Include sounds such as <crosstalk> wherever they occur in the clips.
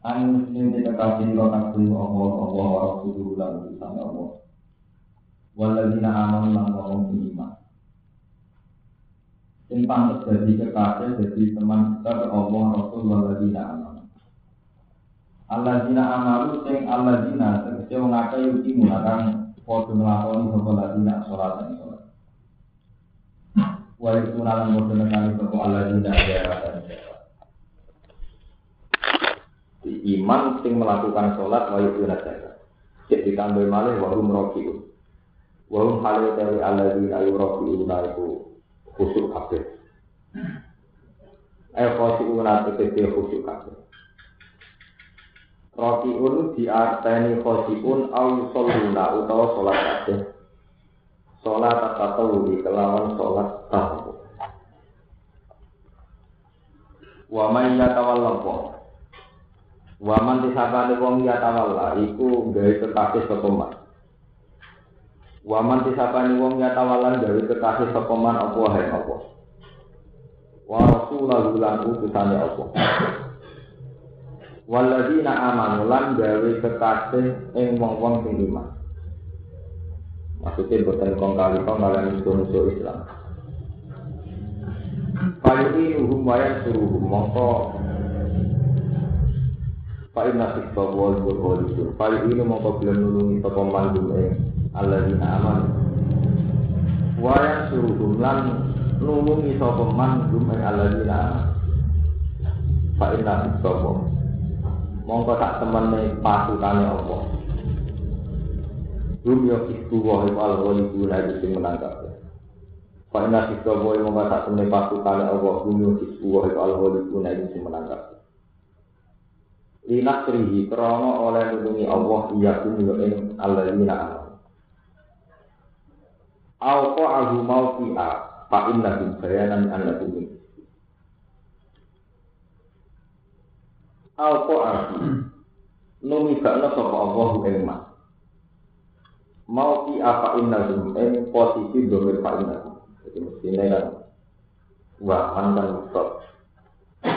Anu sing dikasih lo kabeh Allah Allah lan Allah. Amanu lan wong iman. Sing kekasih dadi teman kita Allah Rasul amanu. Alladzina amanu sing alladzina tegese wong akeh yuki mulakang padha nglakoni sapa ladina salat dan salat. Wa yakuna lan padha nekani sapa alladzina ada di iman sing melakukan sholat wa yuna zakat. Cek ditambah malih wa hum rakiun. Wa hum halu dari alladzina yurakiuna iku khusyuk kabeh. Eh khosyiuna tegese khusyuk kabeh. Rakiun diarteni khosyiun au sholuna utawa sholat kabeh. Sholat di kelawan sholat tahu. Wa may yatawalla Waman disabane wong ya tawalla iku gawe kekasih sapa man. Waman disabane wong ya tawalla gawe kekasih sapa man apa hae apa. Wa rasulahu lan utusane apa. Walladzina amanu lan gawe kekasih ing wong-wong sing iman. Maksudnya bukan kong kali kong kalian musuh Islam. Paling ini hukum wayan suruh mongko Pak Inna Sikta Wal Burkholisun Pak ini kau bilang nulungi Toko mandum eh Allah dina aman. Wayan suruh lan nulungi Toko mandum eh Allah dina aman. Pak Inna Sikta Wal Mongko tak temen pasutane apa? Rum yo iku wa al ghalibu la sing menangkap. Pak Inna Sikta Wal mongko tak temen pasutane apa? Rum yo iku wa al ghalibu la sing menangkap linasrihi krono oleh nulungi Allah iya kumyo ing alladzina Au ahu mau fi'a fa inna bil bayanan annakum Au ahu numi bakna sapa Allah ing ma. Mau fi'a fa inna ing posisi domir fa inna Jadi mestinya kan Wahan dan Mustad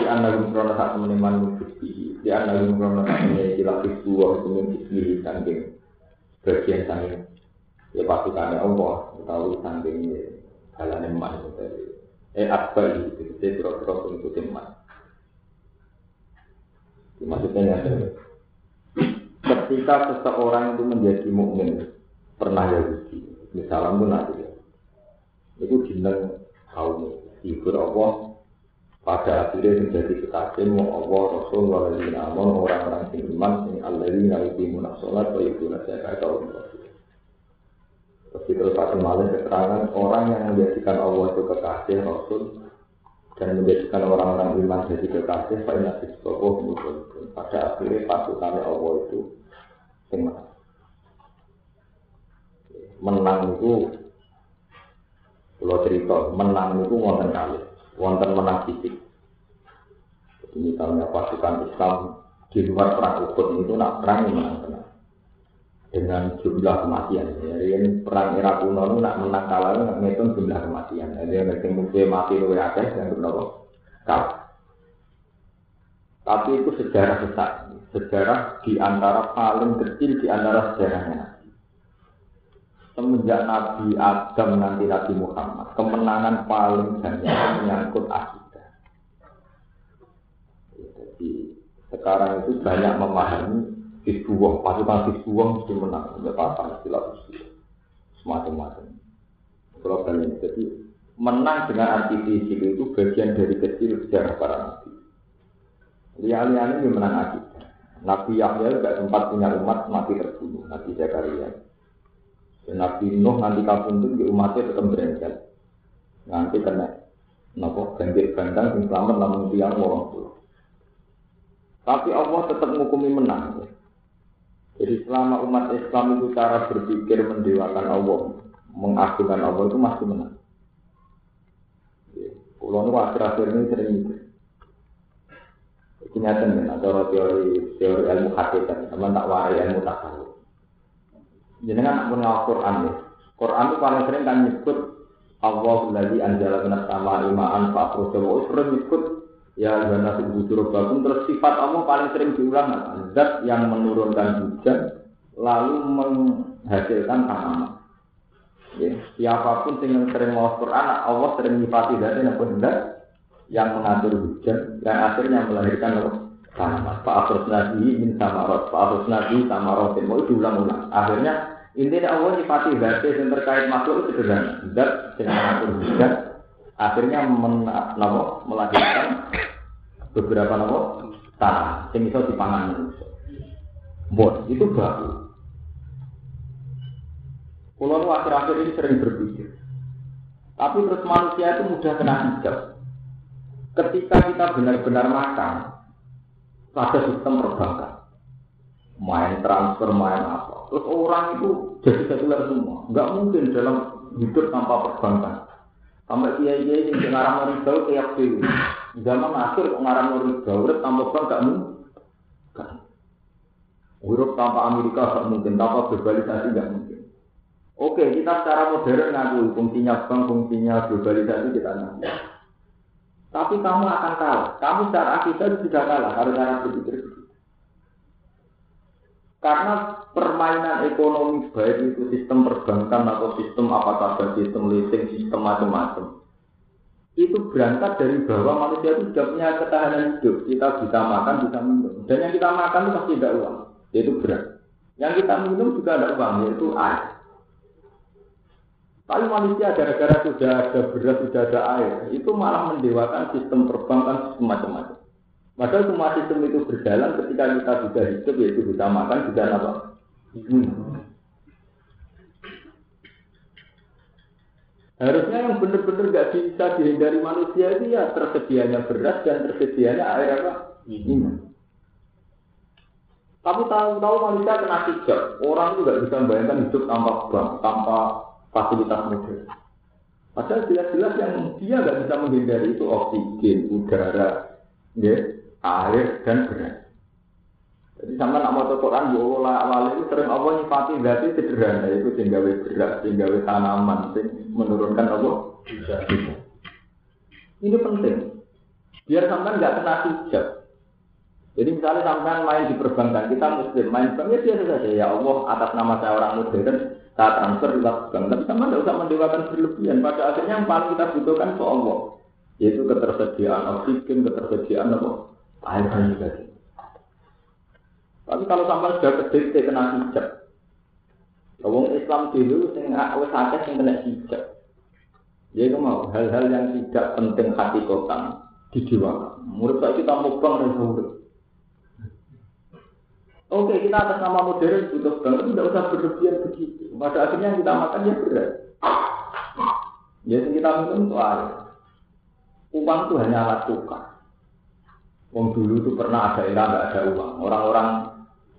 di anak krono sak temene manung gusti. Di anak krono sak temene dilapis dua hukum gusti saking bagian saking ya pasukannya Allah utawi saking balane man eh akbar itu itu kira-kira pengikuti man maksudnya ya ketika seseorang itu menjadi mukmin pernah Yahudi misalnya pun nanti ya itu jeneng kaum hibur Allah pada akhirnya menjadi kekasih mau Allah Rasul waladina amon orang-orang yang iman yang Allah ini naliti munasolat wa ibu nasyakat atau Terus terus akan malah keterangan orang yang menjadikan Allah itu kekasih Rasul dan menjadikan orang-orang iman jadi kekasih Pak Nabi Sokoh pada akhirnya pasukannya Allah itu menang. Menang itu kalau cerita menang itu wonten kali wonten menang fisik. Jadi misalnya pasukan Islam di luar perang Uhud itu nak perang menang tenang dengan jumlah kematian. Jadi ini perang era kuno itu nak menang kalah nak ngitung jumlah kematian. Jadi yang penting mungkin mati lebih akeh yang berapa kalah. Tapi itu sejarah besar, sejarah di antara paling kecil di antara sejarahnya. Semenjak Nabi Adam nanti Nabi Muhammad kemenangan paling banyak menyangkut akidah. Jadi sekarang itu banyak memahami Hizbullah, pasukan Hizbullah mesti menang, ya apa istilah semacam-macam. Problem ini. Jadi menang dengan anti fisik itu bagian dari kecil sejarah para nabi. Lihat-lihat ini menang akidah. Nabi Yahya tidak sempat punya umat mati terbunuh. Nabi Zakaria Nabi Nuh nanti itu di umatnya tetap berencana. Nanti kena nopo banjir bandang yang selamat namun tiang orang tua. Tapi Allah tetap menghukumi menang. Jadi selama umat Islam itu cara berpikir mendewakan Allah, mengagungkan Allah itu masih menang. Pulau nu akhir-akhir ini sering itu. Ini teori teori ilmu hakikat, teman tak warai ilmu tasawuf. Jenengan pun ngawal Quran ya. Quran itu paling sering kan nyebut Allah lagi anjala benar sama imaan pak Rasulullah sering nyebut Ya karena bujur bakum terus sifat Allah paling sering diulang? Zat yang menurunkan hujan lalu menghasilkan tanaman. Ya, siapa pun yang sering mau Quran, Allah sering nyifati dari yang benar yang mengatur hujan, yang akhirnya melahirkan tanaman. Pak Afros Nabi min samarot, Pak Afros Nabi samarot, mau diulang-ulang. Akhirnya intinya Allah nyifati dari yang terkait makhluk itu sederhana. Dan yang mengatur hujan, akhirnya men, melahirkan beberapa nabo tanah yang bisa dipangan manusia. Bon, itu baru. Pulau akhir-akhir ini sering berpikir. Tapi terus manusia itu mudah kena hijab. Ketika kita benar-benar makan, pada sistem perbankan. Main transfer, main apa. Terus orang itu jadi sekuler semua. Enggak mungkin dalam hidup tanpa perbankan. Sampai kiai-kiai yang ngarang riba kayak dulu. Zaman akhir kok ngarang riba, urip tanpa bank gak mungkin. Urip tanpa Amerika gak mungkin, tanpa globalisasi gak mungkin. Oke, kita secara modern ngaku fungsinya bank, fungsinya globalisasi kita ngaku. Tapi kamu akan kalah. Kamu secara akidah sudah kalah harus cara berpikir Karena permainan ekonomi baik itu sistem perbankan atau sistem apa saja, sistem leasing, sistem macam-macam. Itu berangkat dari bahwa manusia itu sudah punya ketahanan hidup. Kita bisa makan, bisa minum. Dan yang kita makan itu pasti tidak uang, yaitu beras. Yang kita minum juga ada uang, yaitu air. Tapi manusia gara-gara sudah ada beras, sudah ada air, itu malah mendewakan sistem perbankan, sistem macam-macam. Padahal semua sistem itu berjalan ketika kita sudah hidup, yaitu bisa makan, bisa apa? Hmm. Harusnya yang benar-benar nggak bisa dihindari manusia itu ya tersedianya beras dan tersedianya air apa? Minum. Tapi tahu-tahu manusia kena hijab. Orang juga bisa membayangkan hidup tanpa bank, tanpa fasilitas modern. Padahal jelas-jelas yang dia nggak bisa menghindari itu oksigen, udara, ya, air dan beras. Jadi sama nak mau Quran, bu awal itu sering Allah nyifati berarti sederhana itu sehingga beras, sehingga tanaman, menurunkan Allah. Ini penting. Biar sampai nggak kena hijab. Jadi misalnya sampai main di perbankan, kita muslim, main bank ya biasa saja. Ya Allah, atas nama saya orang modern, saat transfer dilakukan. Tapi sama tidak usah mendewakan berlebihan. Pada akhirnya yang paling kita butuhkan itu Allah. Yaitu ketersediaan oksigen, ketersediaan apa? Air dan tadi. Tapi kalau sampai sudah kedekte kena hijab. Wong Islam dulu sing wis akeh sing kena hijab. Ya itu mau hal-hal yang tidak penting hati kotan dijiwakan. Murid saya kita mau bang dan Oke, kita atas nama modern butuh banget, tidak usah berlebihan begitu. Pada akhirnya yang kita makan ya berat. Jadi kita minum itu air. Uang itu hanya alat tukar. Uang dulu itu pernah ada era nggak ada uang. Orang-orang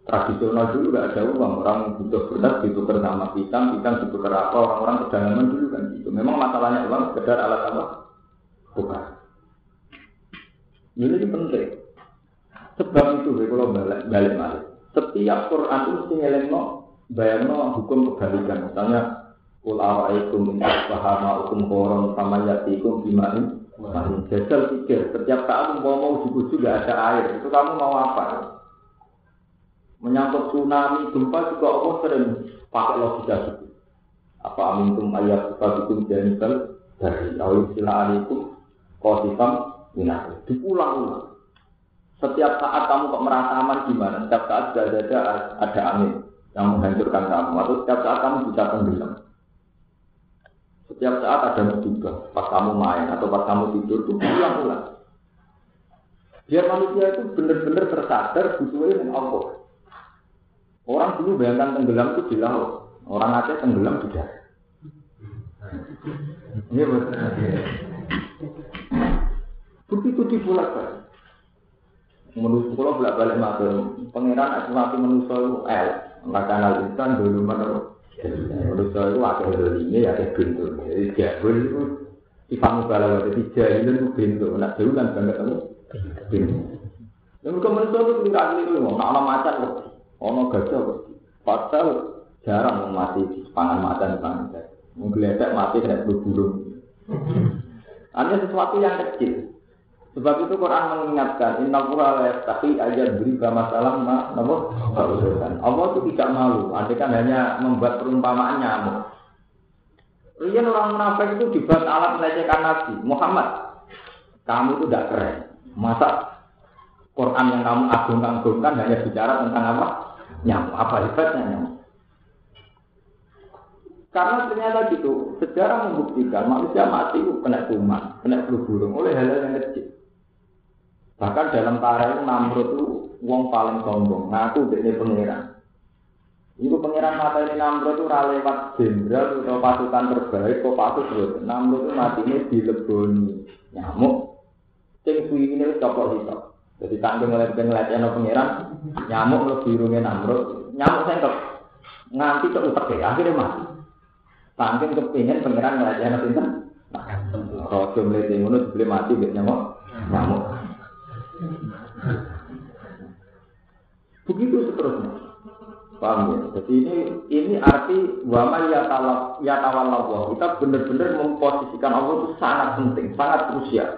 tradisional dulu nggak ada uang. Orang butuh beras ditukar sama pisang, pisang ditukar apa. Orang-orang pedalaman dulu kan gitu. Memang masalahnya uang sekedar alat apa? Tukar. Ini penting. Sebab itu kalau balik balik balik. Setiap Quran itu mesti ngelengno bayangno hukum kebalikan. Misalnya Kul awaikum min asbahama hukum koron sama yatikum bimain jajal pikir, setiap saat mau mau di juga ada air, itu kamu mau apa? Menyangkut tsunami, gempa juga Allah sering pakai logika itu. Apa amintum ayat bikum janibal dari awal sila alikum kosifam minah. Diulang-ulang. Setiap saat kamu kok merasa aman gimana? Setiap saat sudah ada, ada angin yang menghancurkan kamu. Atau setiap saat kamu bisa tenggelam. Setiap saat ada musibah. Pas kamu main atau pas kamu tidur itu ulang-ulang. Biar manusia itu benar-benar tersadar butuhnya dengan Allah. Orang dulu bayangkan tenggelam itu di laut. Orang Aceh tenggelam darat. Iya betul. Begitu dipulak Menurut kalau bolak balik matur, pangeran aku mati manusia itu el, maka kanal insan dulu mana manusia itu ada ya ada pintu, jadi jahul itu Ifamu bala jadi jahilin itu pintu, nak jauh kan banget kamu pintu. Yang ke manusia itu tinggal ini loh, nak orang macan loh, gajah loh, padahal jarang mati pangan macan pangan gajah, menggeledak mati kena burung. Hanya sesuatu yang kecil. Sebab itu Quran mengingatkan, Inna Qur'an yastahi aja beri masalah ma, namun Allah itu tidak malu, andai kan hanya membuat perumpamaan nyamuk. Rian orang munafik itu dibuat alat melecehkan Nabi Muhammad. Kamu itu tidak keren. Masa Quran yang kamu agung-agungkan hanya bicara tentang apa? Nyamuk. Apa hebatnya nyamuk? Karena ternyata gitu, sejarah membuktikan manusia mati kena kuman, kena flu burung oleh hal-hal yang kecil. Bahkan dalam tarikh Namrud itu wong paling sombong, ngaku dia pangeran. Ibu pangeran mata ini Namrud itu lewat jenderal atau pasukan terbaik, kok pasukan terus. Namrud itu mati ini dileboni nyamuk. Sing suwi ini copot hitam. Jadi tanggung oleh pengelatihan pangeran, nyamuk lebih rumit Namrud. Nyamuk sengkep nganti utak ya, akhirnya mati. Tanggung kepingin pangeran ngelatihan pinter. Nah, rojo melihat ngono dibeli mati biar nyamuk. Nyamuk. Begitu seterusnya. Paham ya? Jadi ini ini arti wama ya ya tawallah. Kita benar-benar memposisikan Allah itu sangat penting, sangat krusial.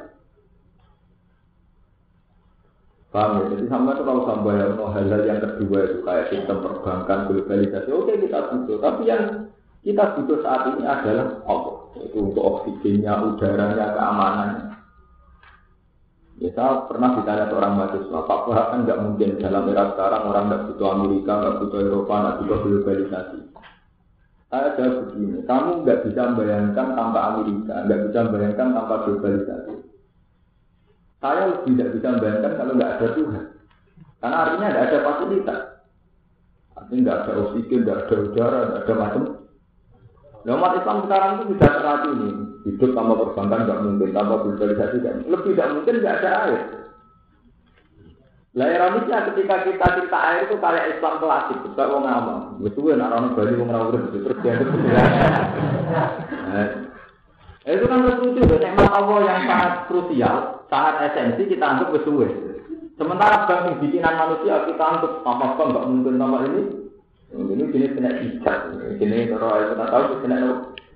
Paham ya? Jadi sama itu kalau sampai yang hal-hal yang kedua itu kayak sistem perbankan, globalisasi, oke kita butuh. Tapi yang kita butuh saat ini adalah Allah. Itu untuk oksigennya, udaranya, keamanannya. Ya pernah ditanya seorang mahasiswa, Pak Wahab kan nggak mungkin dalam era sekarang orang nggak butuh Amerika, nggak butuh Eropa, nggak butuh globalisasi. Saya jawab begini, kamu nggak bisa membayangkan tanpa Amerika, nggak bisa membayangkan tanpa globalisasi. Saya lebih tidak bisa membayangkan kalau nggak ada Tuhan. Karena artinya nggak ada fasilitas. Artinya nggak ada oksigen, nggak ada udara, nggak ada macam. Nah, umat Islam sekarang itu sudah teracuni. Hidup tanpa perbankan nggak mungkin, tanpa globalisasi kan. Lebih tidak mungkin nggak ada air. Lah ironisnya ketika kita cerita air itu kayak Islam klasik, juga wong awam. Betul kan orang Bali wong ora urip terus dia itu. Itu kan lucu, nikmat Allah yang sangat krusial, sangat esensi kita anggap betul. Sementara bagi bikinan manusia kita anggap tanpa bank nggak mungkin tanpa ini. Ini jenis kena hijab, jenis kalau kita tahu kena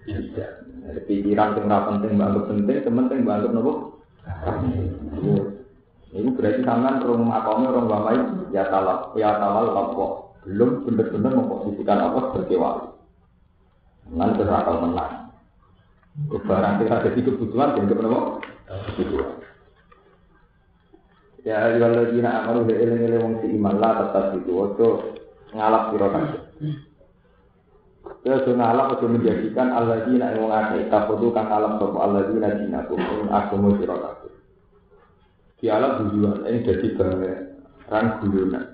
hijab. Ada pikiran yang nggak penting, banget penting, penting banget nopo. Ini berarti tangan orang akamnya orang bamai ya talak ya talal lapor belum benar-benar memposisikan apa sebagai wali. Nanti akal menang. Barang kita ada di kebutuhan dan kepentingan kebutuhan. Ya ladzina amanu bi ilmi wong si iman tetap itu waktu ngalap sira kabeh. Ya ngalap aja menjadikan alladzina ing wong akeh alam sapa alladzina dinaku ing agama sira kabeh. Dialog tujuan ini jadi barang guyonan.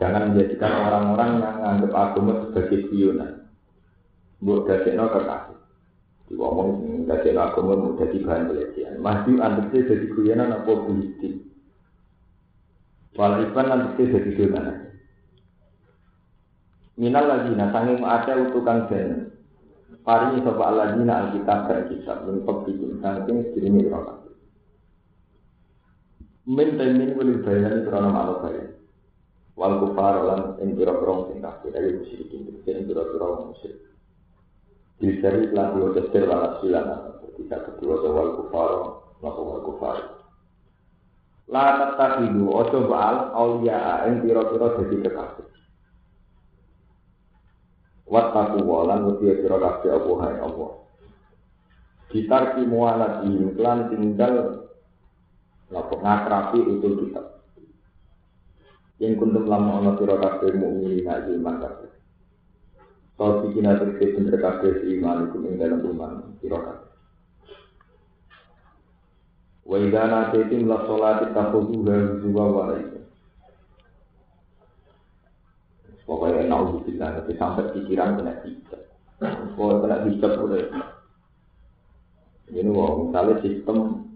Jangan menjadikan orang-orang yang menganggap agama sebagai. Buat dadekno kekasih. Diomong dadekno agama mau jadi bahan pelecehan. Masih antara jadi guyonan apa politik. Walau iban nanti jadi guyonan. Minal ladina sanging ada utukan den. Paringi sapa aladina alkitab dan kitab min sanging sedurunge ira kabeh. Min temin wali bayan krana malu bayan. Wal kufar lan ing pira-pira sing kafir dari musyrikin sing pira-pira musyrik. Disari lan dua tesir lan silana ketika kedua wal kufar lan wal kufar. La tatahidu ojo baal aulia ing pira-pira dadi kekasih. Wattaku walan wedi sira kabeh apa hae Allah. Ditarki mualat lan tinggal lapo ngakrapi utul kitab. Yang kuntum lama ana sira kabeh mukmin nek iman kabeh. Kau bikin ada bener kabeh si iman itu dalam iman sira kabeh. Wa idza nataitum la sholati takhudhuha zuwa wa Pokoknya naudzubillah, tapi sampai pikiran kena hijab. Pokoknya kena hijab boleh. Ini wah, misalnya sistem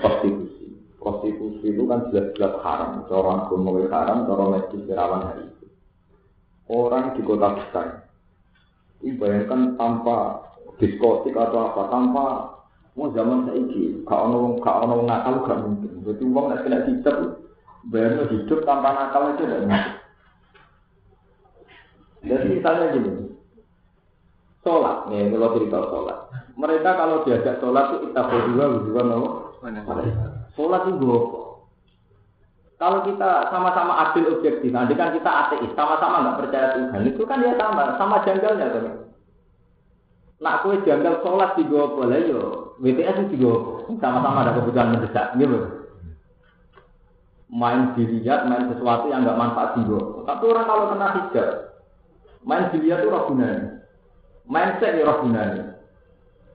prostitusi. Prostitusi itu kan jelas-jelas haram. Orang agama haram, orang medis rawan hari itu. Orang di kota besar, ini bayangkan tanpa diskotik atau apa, tanpa mau zaman saiki, kau ono kau ono nakal gak mungkin. Jadi uang nak kena hijab, bayangnya hidup tanpa nakal itu tidak mungkin. Jadi misalnya gini, sholat, nih kalau cerita sholat. Mereka kalau diajak sholat itu kita berdua berdua nopo Sholat itu gue Kalau kita sama-sama adil objektif, nanti kan kita ateis, sama-sama nggak percaya Tuhan, itu kan ya sama, sama janggalnya kan. Nak kue janggal sholat di gue boleh yo, WTS di gue sama-sama ada kebutuhan mendesak, gitu. Main dilihat, main sesuatu yang nggak manfaat di gue. Tapi orang kalau kena hijab, main dilihat itu roh gunanya, main set ya roh gunanya.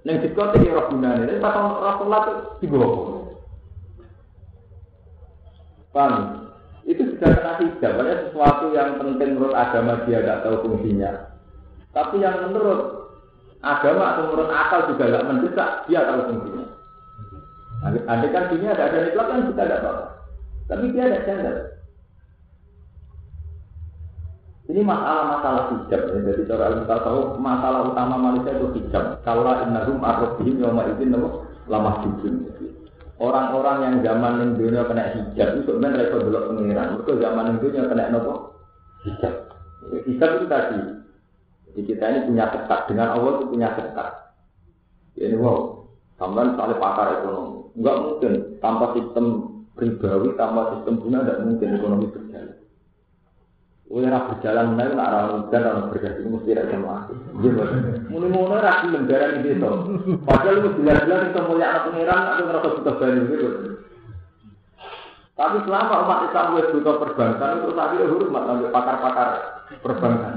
Neng diskotik ya roh gunanya, pas roh sholat itu di gue Paham? Itu sudah kena hijab, sesuatu yang penting menurut agama dia tidak tahu fungsinya. Tapi yang menurut agama atau menurut akal juga tidak mendesak, dia tahu fungsinya. Andai kan dunia ada ada Islam kan kita tidak tahu. Tapi dia ada sadar. Ini masalah-masalah hijab. Ya. Jadi cara kita tahu masalah utama manusia itu hijab. Kalau innahum arrobihim yawma izin lama hijab. Orang-orang yang zaman yang dunia kena hijab itu sebenarnya mereka dulu pengiran. Mereka zaman yang dunia kena nopo hijab. Hijab itu tadi. Jadi kita ini punya ketat dengan Allah itu punya ketat. Ya, ini wow. Sampai soal pakar ekonomi. Enggak mungkin tanpa sistem ribawi, tanpa sistem bunga tidak mungkin ekonomi berjalan. Oleh berjalan menaik nak orang hujan orang berjalan mesti ada mati. Muni muni rapi negara ini itu. Padahal itu jelas-jelas itu mulia anak pengiran atau ngerasa butuh banyu gitu. Tapi selama umat Islam wes butuh perbankan itu tadi hormat sampai pakar-pakar perbankan.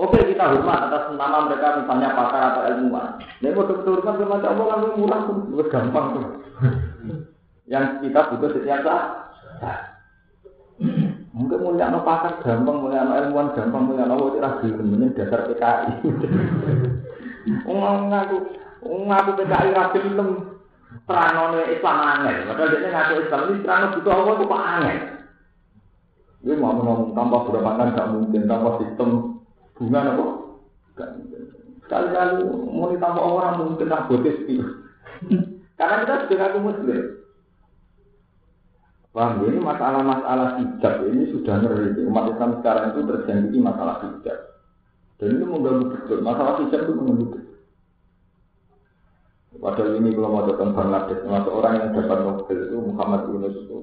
Oke kita hormat atas nama mereka misalnya pakar atau ilmuwan. Ini mau betul hormat sama Allah kan murah tuh, gampang tuh. Yang kita butuh setiap saat. Mungkin mulia no pakar gampang, mulia no ilmuwan gampang, mulia no wajib ragu, kemudian dasar PKI. Ngomong <laughs> ngaku, ngaku PKI ragu film terang Islam angin. Padahal dia ngaku Islam ini terang butuh apa itu pak angin. Dia mau ngomong tanpa berbankan gak mungkin, tanpa sistem bunga apa? Gak mungkin. Sekali-kali mau ditambah orang mungkin tak botis <laughs> Karena kita sudah ngaku muslim. Paham ya? Ini masalah-masalah hijab ini sudah ngeri. Umat Islam sekarang itu terjadi masalah hijab. Dan itu mengganggu betul. Masalah hijab itu mengganggu betul. Padahal ini belum ada Bangladesh. Masuk orang yang dapat Nobel itu Muhammad Yunus itu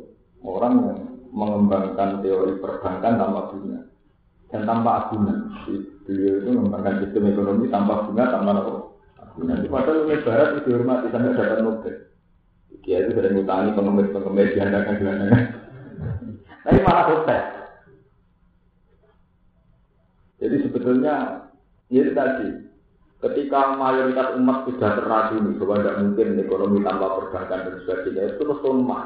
orang yang mengembangkan teori perbankan tanpa bunga dan tanpa agunan. Beliau itu mengembangkan sistem ekonomi tanpa bunga, tanpa agunan. Padahal ini Barat itu dihormati sampai dapat Nobel. Dia itu sering ngutangi pengemis-pengemis diandakan gelandangan. Tapi malah sukses. Jadi sebetulnya ya itu tadi, ketika mayoritas umat sudah terracuni bahwa tidak mungkin ekonomi tanpa perbankan dan sebagainya, itu terus lemah.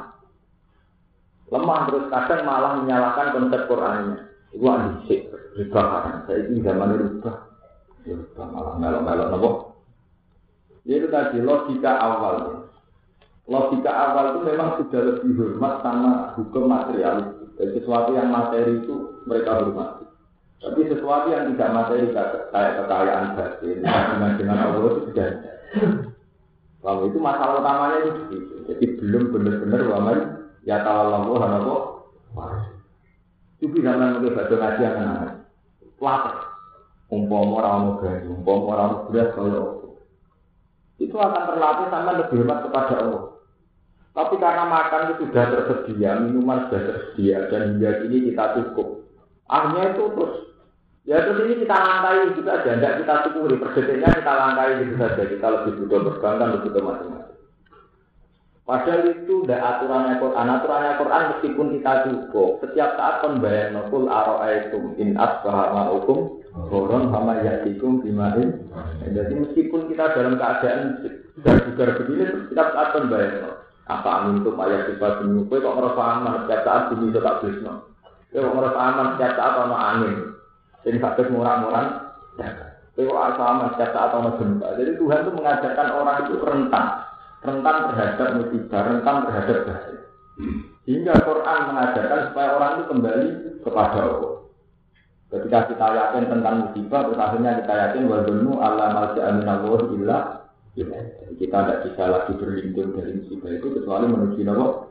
Lemah terus kadang malah menyalahkan konsep Qurannya. Itu anjing, riba. Saya ini zaman riba. Riba malah melok-melok nopo. Ya itu tadi logika awalnya logika awal itu memang sudah lebih hormat sama hukum material. Jadi sesuatu yang materi itu mereka hormati. Tapi sesuatu yang tidak materi kayak kekayaan batin, dengan dengan Allah itu sudah Lalu itu masalah utamanya itu. Jadi belum benar-benar waman ya Allah apa Itu bisa mengenai baca ngaji yang menarik. Lapar. Umpam orang gaji, umpam orang beras kalau itu akan terlatih sama lebih hormat kepada Allah. Tapi karena makan itu sudah tersedia, minuman sudah tersedia, dan hingga kini kita cukup. Akhirnya itu terus, ya terus ini kita langkai juga aja, tidak kita syukuri, perdetiknya kita langkai gitu saja, kita lebih butuh perbankan, lebih butuh macam-macam. Padahal itu tidak aturannya Quran, aturannya Quran meskipun kita cukup, setiap saat pembayar nukul aro'aitum in asbaha ma'ukum, Koron sama yatikum bimain. Jadi meskipun kita dalam keadaan juga begini, setiap saat pembayar apa amin tuh ayat sifat bumi? Kue kok ngerasa aman setiap saat bumi itu tak bisno. Kue kok ngerasa aman setiap saat ono angin. Jadi sakit murah-murah. Kue kok asa aman setiap saat ono gempa. Jadi Tuhan itu mengajarkan orang itu rentan, rentan terhadap musibah, rentan terhadap bahaya. Hingga Quran mengajarkan supaya orang itu kembali kepada Allah. Ketika kita yakin tentang musibah, terus akhirnya kita yakin wadzunnu Allah malja'a minallah illa kita tidak bisa lagi berlindung dari musibah itu kecuali menuju Allah.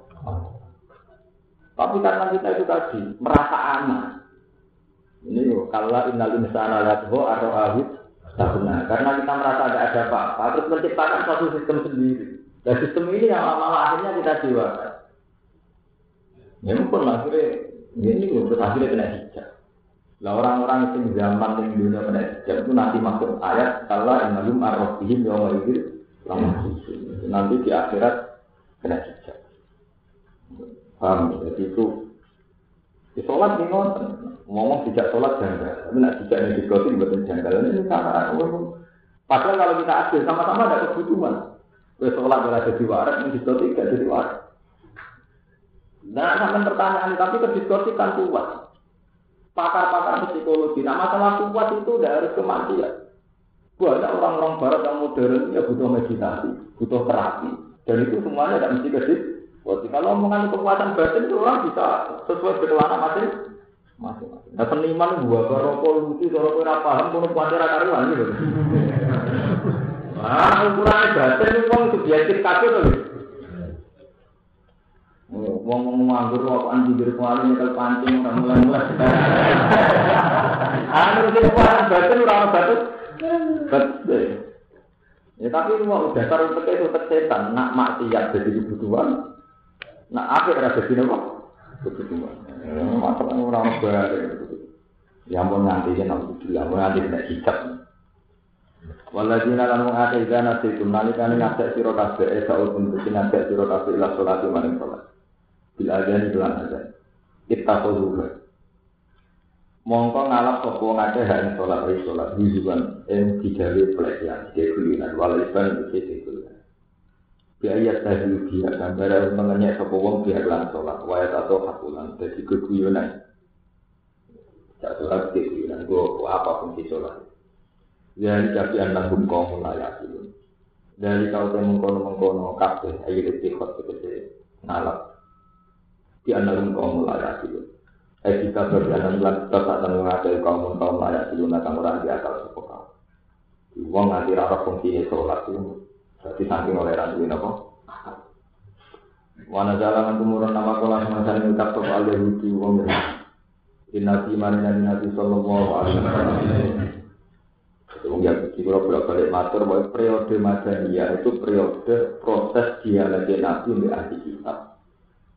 Tapi karena kita itu tadi merasa aman. Ini loh, kalau innal insana lathu arro'ahu sabuna. Karena kita merasa ada ada apa-apa, terus menciptakan suatu sistem sendiri. Dan sistem ini yang malah akhirnya kita jiwakan. Ya pun akhirnya ini terus akhirnya kena hijab. Lah orang-orang yang zaman yang dunia hijab itu nanti masuk ayat kalau yang malum arrofihim yang itu nanti di akhirat kena hijab. Paham? Jadi itu di sholat ini nonton, ngomong tidak sholat janggal, tapi nak tidak yang diskotik buatan janggal ini cara. Padahal kalau kita adil sama-sama ada kebutuhan. Wes sholat ora jadi waras, ning diskusi gak jadi waras. Nah, sampai pertanyaan tapi ke diskusi kan kuat. Pakar-pakar psikologi, nah masalah kuat itu tidak harus kematian. Banyak orang-orang barat yang modern ya butuh meditasi, butuh terapi. Dan itu semuanya tidak mesti kedip. Kalau omongan kekuatan batin itu orang bisa sesuai berkelana masing masing-masing. Nah seniman buat rokok lucu, kalau kira paham, kalau kuatir karuan <laughs> gitu. Ah, ukuran batin itu wong subjektif kabeh to. Wong ngomong nganggur kok anjing diri kuali nyekel pancing ora mulai-mulai. <laughs> Anu sing ukuran batin ora ono batin. Betul. Ya tapi mau dasar untuk itu setan, nak maksiat jadi kebutuhan, nak apa ora jadi apa? Kebutuhan. Masalah orang bareng. Ya mau nanti ya ya mau nanti kena hijab. Waladina lan wong akeh ida nasi tum nalikane ngajak sira kabeh e saul pun kuwi ngajak sira kabeh ila maring salat. Bil adzan lan adzan. Ittakhudhu Mongko ngalap sapa wong akeh hak ing salat ing salat hizuban ing digawe pelecehan dekulinan walisan iki dekulinan. Biaya tadi dia gambar mengenyek sapa wong biar lan salat wayat atau hakulan dadi keguyonan. Cak salat dekulinan go apa fungsi salat. Dari tapi anak hukum kaum layak. Dari kau temu mengkono mengkono kafe ayo istiqot seperti ngalap. Di anak hukum kaum layak itu. Eh anak bulan kita tak tahu ada kaum kaum layak itu nak orang di akal sepo kau. Uang nanti rasa fungsi sholat itu. Berarti saking oleh rantu ini apa? Wana jalan kemurun nama kolah semasa ini ucap soal uang Nabi mana Nabi Sallallahu Alaihi Wasallam Wong Yahudi kalau bolak balik matur bahwa periode Madaniyah itu periode proses dialog Nabi untuk ahli kitab.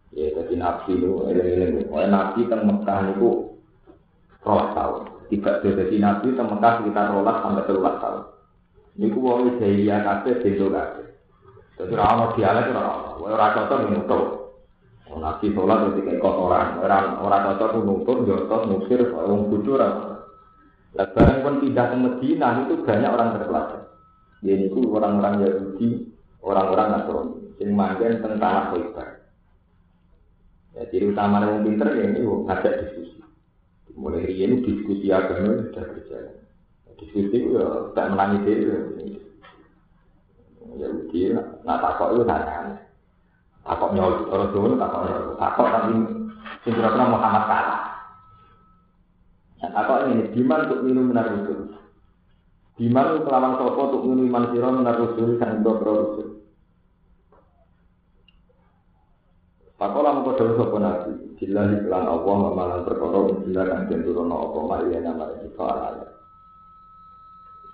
Ya, jadi Nabi itu, eling-eling, Nabi kan Mekah itu rolas tahun. Tiga jadi Nabi kan Mekah sekitar rolas sampai telulas tahun. Ini ku wong Jahiliyah kabeh bendo kabeh. Jadi ora ono dialek ora ono. Ora cocok nutur. Nabi sholat ketika kotoran, orang orang cocok nutur, jotos, musir, wong bodoh ora. Nah, barang pun pindah ke Medina itu banyak orang terpelajar. Ya itu orang-orang Yahudi, orang-orang Nasrani, yang manggen tentang tanah Khaybar. Ya, jadi utama yang pinter ya ini ngajak diskusi. Mulai ini diskusi agama sudah berjalan. Diskusi itu ya tak menangis itu. Ya uji, nah takok itu nanya. Takok nyol, orang tua takok nyol. Takok tapi sing Muhammad kalah. Nah, apa ini? Diman untuk minum benar rusul. Diman kelawan sopo untuk minum iman siro benar rusul rusul. Pakola mau kode sopo nabi. Jila iklan Allah mamalan perkara jila kan jenturono apa maria nama ini soalnya.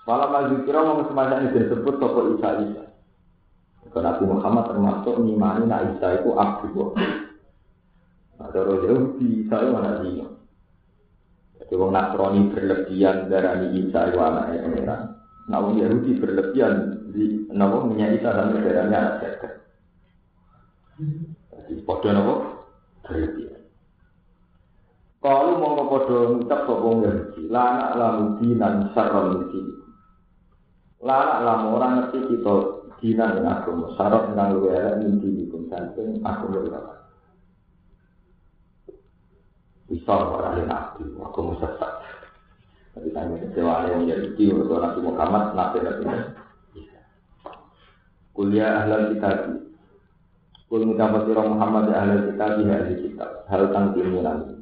Malam maju kira mau semacam ini disebut sopo Isa Isa. Karena Nabi Muhammad termasuk ngimani nak Isa itu abdu. Nah, terus Yahudi Isa itu mana dia? Jadi wong Nasrani berlebihan darani Isa itu anaknya pangeran. Nah wong Yahudi berlebihan di nabo minyak Isa dan darahnya anak jaga. Jadi podo nabo berlebihan. Kalau mau podo ngucap sopong Yahudi, lana lamu dinan sarron di Lana lamu orang ngerti kita dinan dengan agama, sarron dengan luwe elek minti hukum samping agama bisa orang nabi, aku mau sesat. Tapi tanya kecewa yang Yahudi untuk Nabi Muhammad, nabi nabi bisa. Kuliah ahlan kitab. Kul ngucap sira Muhammad ya ahlan kitab ya ahli kitab. Hal tang timunan.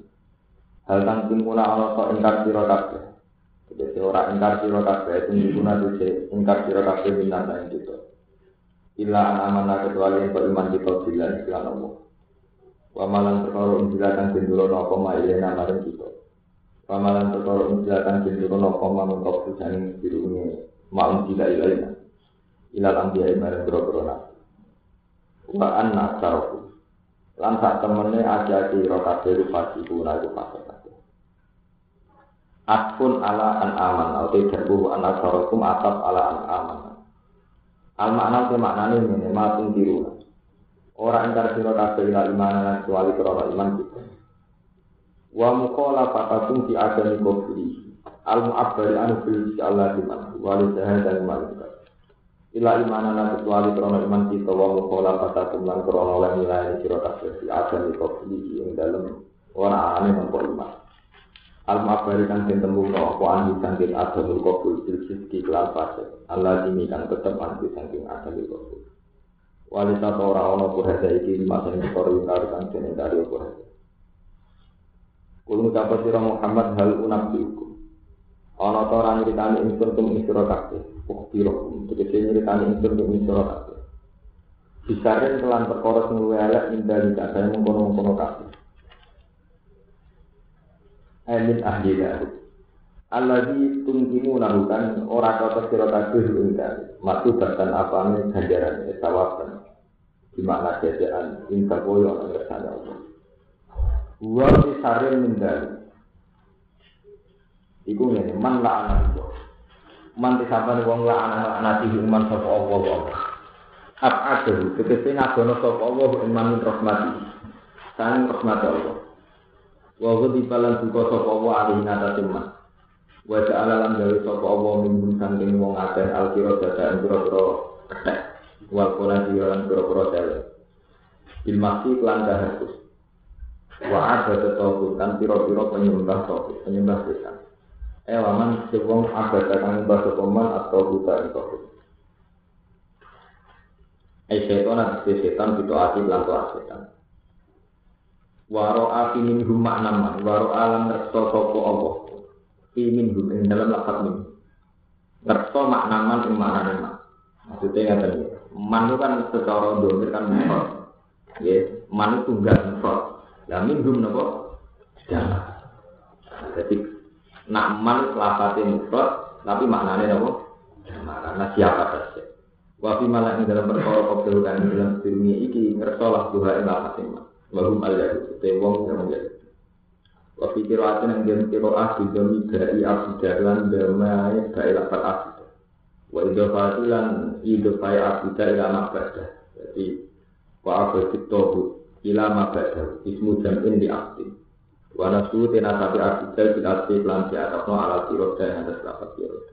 Hal tang timunan ana kok ingkar sira kabeh. Jadi ora ingkar kabeh itu diguna tuh ingkar sira kabeh minat yang itu. Ila amanah kecuali yang beriman kita bila istilah Allah. Wamalan perkara unjilatan benduro nopo ma ilena maring kita. Wamalan perkara unjilatan benduro nopo ma mengkop susaning birungi ma unjila ilaina. Ilal ambiya bro-bro nabi. Wa anna sarfu. Lan sak temene aja kira kabeh rupati kuna iku fase kabeh. Atpun ala an aman atau jarbu an asarakum atap ala an aman. Al makna ke maknane ngene matung tiru Ora entar sira kabeh ila iman kecuali krana iman kita. Wa muqala fatakum fi adami kufri. Al mu'abbari anu bil Allah iman wa li dan iman Ila imanana kecuali krono iman kita wa mukola kata kumlan krono lan nilai sira kabeh di adam iko beli ing dalem ora ane mampu iman. Al mabari kan den tembung no apa anu sangking adam iko beli bil siski kelan fase. Allah ini kan tetep anu sangking adam iko beli. Wali satu orang ono purhada iki lima sing kori karo kan dene dari purhada. Kulung kapan sira Muhammad hal unab diukum. Ana ta ora nyritani ingsun tum ing sira. Ukbiro, tegese nyritani ingsun ing sira kabeh. Bisarin kelan perkara sing luwih elek indali kadang mengkono-mengkono kabeh. Amin ahli dari. Alladzi tungkimu narukan ora kata sira kabeh ing dalem. Matu bahkan apane ganjaran sawaban. Di makna jajaan inta koyo ana ngersane Allah. Wa bisarin min dalem. Iku ngene, man la anak itu. Man disambani wong la anak anak iki man sapa Allah Allah. Ab ada, tegese ngagono sapa Allah iman rahmati. Sang rahmat Allah. Wa ghadi balan duka sapa Allah ali nata teman. Wa ta'ala lan gawe sapa Allah min sangking wong akeh alkira dadaan pira-pira kethek. Wal kula lan pira-pira tele. Bil masih lan. Wa ada tetokut kan pira-pira penyembah tauhid, penyembah setan. Elaman sewong abad kang bahasa peman atau buta itu. Eh setan nanti setan itu ati lan setan. Waro afi min hum maknaman, waro alam ngerso sopo Allah. Fi min hum ing dalam lakat min. Ngerso maknaman ing maknane mak. Maksudnya ya tadi, man itu kan secara domir kan mufrad. Ya, man itu tunggal mufrad. Lah min hum napa? Jangan. Jadi Nak man lafate mufrad tapi maknanya apa? Karena siapa saja. Wa fi malah ing dalam perkara qabdul kan dalam dunia iki ngersolah duha ing lafate man. Wa hum al yahud te wong sing menjadi. Wa fi qira'atin yang dia qira'ah di dami dari abdalan damai dari lafat abdah. Wa idofatulan idofai abdah ila mabadah. Jadi wa abadit tohu ila mabadah. Ismu jam'in di abdin. Wana suhu tena sapi artikel bila arti pelan di atas no alat sirot atas lapat sirot.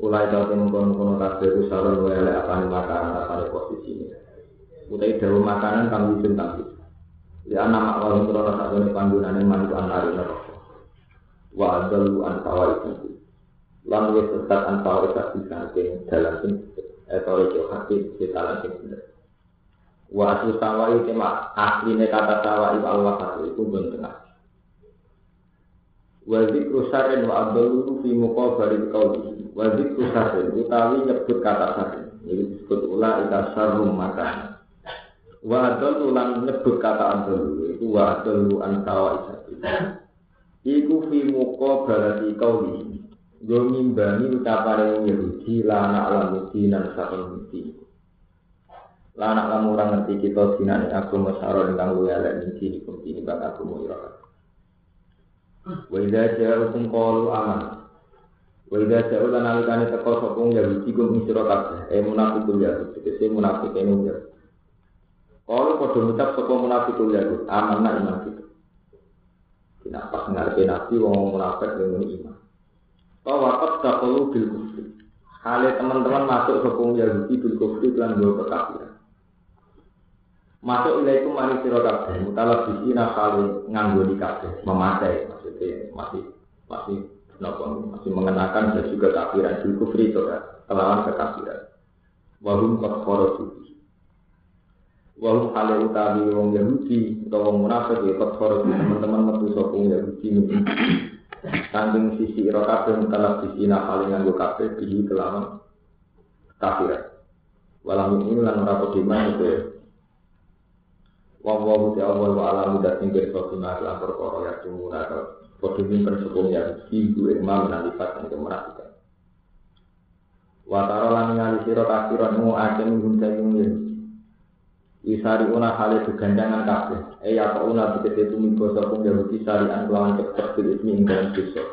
Ulai kau temu kono kono kabeh ku nih makanan apa posisi ini. Makanan kami bintang itu. Ya nama awal krono satu nih panggungan yang mandu anari. Wa adalu antawa itu. Wis tetap antawa itu dalam sing etore jo hati di sing bener. Wa asli sawa itu mak asline kata sawa itu al wasat itu pun tengah. Wa zikru sarin wa abdulu fi muqabari qauli. Wa zikru sarin utawi nyebut kata sarin. Ini disebut ula ita sarum makan. Wa adul lan nyebut kata adul itu wa adul an sawa itu. Iku fi muqabari qauli. Yo mimbani ucapane Yahudi la na'lamu dinan sakon mesti. Lah anak kamu orang ngerti kita sinan aku masyaro dengan lu ya lek niki hukum ini bak aku mau ira. Wa idza ja'akum qalu aman. Wa idza ja'u lan alikane teko sapa ya wiji kum sira kabeh. Eh munafiqul ya tegese munafik ene ya. Kalau padha ngucap sapa munafiqul ya aman nak iman kita. Tidak pas ngarepe nabi wong munafik dengan iman. Bahwa qad taqulu bil kufri. Hale teman-teman masuk ke Yahudi bil kufri lan dua kekafiran. Masuk itu mari sira kabeh, mutala bisina kali nganggo di kabeh, memakai maksudnya masih masih nopo masih mengenakan dan juga kafiran di kufri itu kan, kelawan kekafiran. Wahum kot khoroju. Wahum hale utawi wong Yahudi atau wong munafik ya kot khoroju teman-teman metu sapa wong Yahudi Sangking sisi ira kabeh mutala bisina kali nganggo kabeh bihi kelawan kafiran. Walau ini lan ora pediman itu ya. Wong wong uti awal wa alam udah tinggal suatu nasi lapor koro ya tunggu naka. Kodoh nyimpen sepung ya ibu imam menalifat dan kemenafikan. Wataro lan ngali siro kafiron mu ake minggun sayung ya. Isari una hale begandangan kabeh. Eh ya kok una begitu itu minggu sopung Yahudi sarian kelawan cepet bil ismi ing dalam dosa.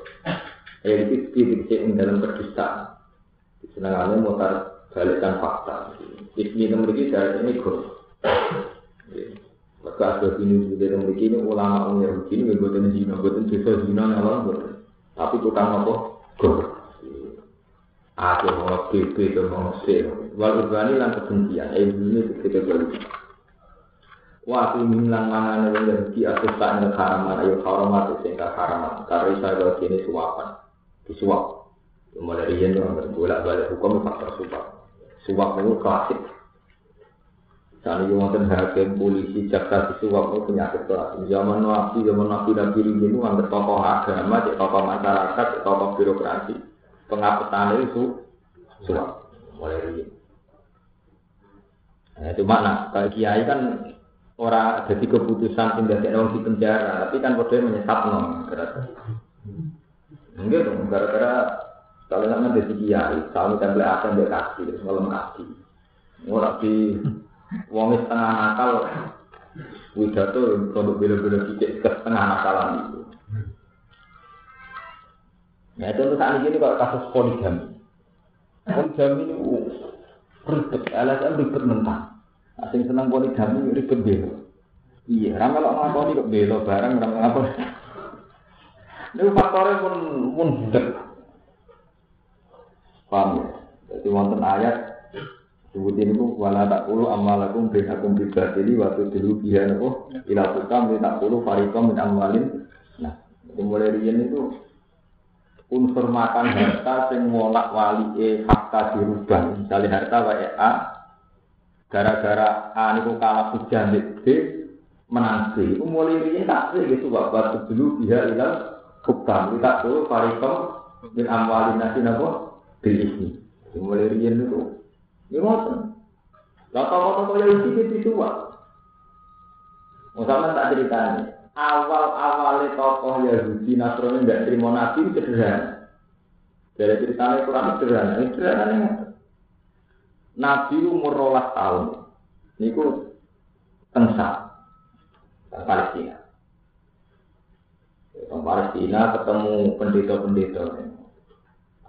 Eh iki dikisi ing dalam kedustaan. Senengane mutar balikkan fakta. Ismi nomor iki dari ini guru. Maka ada ini juga yang begini ulama orang Yahudi ini buatan zina, buatan dosa zina ngalor buatan. Tapi tukang apa? Guru. Aku mau PP itu mau C. Wal ibani lan kebencian. Eh ini kita balik. Wa aku milang mangan wong Yahudi aku tak nek haraman ayo haramat sing haraman. Karo karo kene suwapan. Disuap. Mulai dari yen orang bolak balik hukum faktor suap. Suap itu klasik. Saat ini wonten hakim, polisi, jaksa disuap itu penyakit klasik. Zaman nabi, zaman nabi nabi ini itu anggap tokoh agama, cek tokoh masyarakat, cek tokoh birokrasi. Pengapetan itu suap. Mulai dari Nah, cuma nah, kalau kiai kan orang jadi keputusan pindah ke di penjara, tapi kan kode menyesat no, Enggak dong, gara-gara kalau nggak jadi kiai, kalau template akan dia kaki, terus malam. Orang di wong setengah nakal, widato produk bela-bela dikit ke setengah nakalan itu. Nah itu untuk saat ini kalau kasus poligami, poligami ini ribet, LSM ribet mentah. Asing senang poligami ribet bela. Iya, ramal kok ngakoni kok bela barang ramal ngakoni. Ini faktornya pun pun budak. Paham ya? Jadi wonten ayat sebut ini pun wala tak puluh amalakum binakum bibadili waktu dulu biar nopo ila tukam tak puluh farikom min amalin. Nah, itu mulai rian itu unsur makan harta sing ngolak wali e fakta dirubah. Misalnya harta wae A gara-gara A niku kalah hujan B menang B. Itu mulai rian tak sih gitu waktu dulu biar ila tukam tak puluh farikom min amalin nasi nopo bilisni. Mulai rian itu, ini ngoten. Lah tokoh-tokoh yang itu tua. Misalnya tak ceritanya, awal-awalnya tokoh Yahudi Nasrani tidak terima Nabi sederhana. Dari ceritanya kurang sederhana, ini sederhana Nabi umur rolas tahun, ini ku tengsa, Palestina. Palestina ketemu pendeta-pendeta.